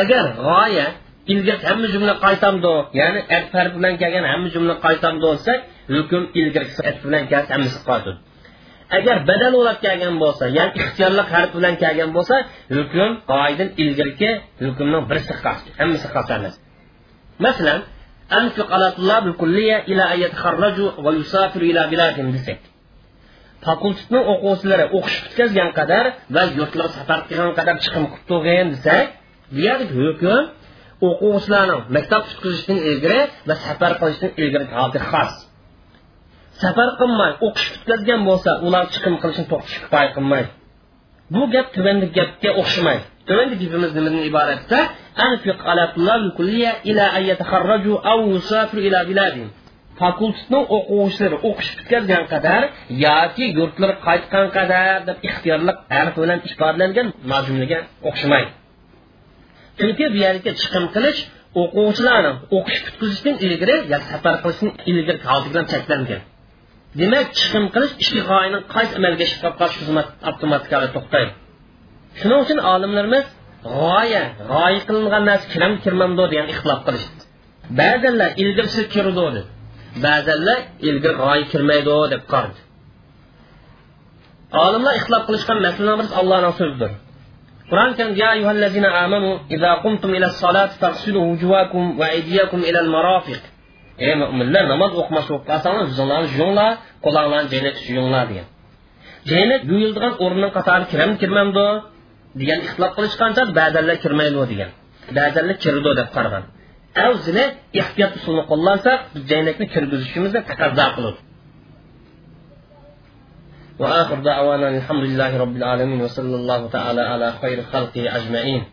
agar g'oya ilgari hamma jumla qaytamdi ya'ni farq bilan kelgan hamma jumla qaytamdi desak hukm ilgari bilan kelsa hammasi qaytadi agar badal bo'lib kelgan bo'lsa ya'ni ixtiyorli harf bilan kelgan bo'lsa hukm qoidan ilgirki hukmning birisi xos hammasi emas masalan أنفق على طلاب الكلية إلى أن يتخرجوا ويسافروا إلى بلادهم desak fakultetning o'quvchilari o'qish bitkazgan qadar va yurtlarga safar qilgan qadar chiqim qilib turgin desak bu yerdagi hukm o'quvchilarning maktab tutqizishdan ilgari va safar qilishdan ilgari holati xos. Safar qilmay o'qish bitkazgan bo'lsa ular chiqim qilishni to'xtashga kifoya qilmaydi bu gap tubandik gapga o'xshamaydi tubandik gapimiz nimadan iboratda anfiq ala kulliya ila an yatakharraju aw yusafiru ila biladihim fakultetning o'quvchilari o'qish bitkazgan qadar yoki yurtlari qaytgan qadar deb ixtiyorlik harf bilan ifodalangan mazmunga o'xshamaydi chunki bu yerga chiqim qilish o'quvchilarni o'qish bitkazishdan ilgari yo safar qilishdan ilgari bilan cheklangan. Demak chiqim qilish ichki g'oyaning qaysi amalga chiqib qolish xizmat avtomatikali to'xtaydi. Shuning uchun olimlarimiz g'oya g'oya qilingan narsa kiram kirmamdo degan ixtilof qilishdi. Ba'zanlar ilgirsi kirdi ba'zanlar ilgari g'oya kirmaydi deb qardi olimlar ixtilof qilishgan masalalar birisi allohning so'zidir qur'on karim ya ayyuhallazina amanu idza qumtum ila salati faghsilu wujuhakum va aydiyakum ila al-marafiq ey mo'minlar namoz o'qimoqchi bo'lib qolsangiz yuzinglarni yuvinglar qo'linglarni jaynakka suyinglar degan jaynak yuyildigan o'rnining qatori kiram kirmamdi degan ixtilof qilishgancha ba'zanlar kirmaydi degan ba'zanlar kirdi deb qaragan avzini ehtiyot usulini qo'llansak biz jaynakni kirgizishimizni taqozo qiladi وآخر دعوانا الحمد لله رب العالمين وصلى الله تعالى على خير خلقه أجمعين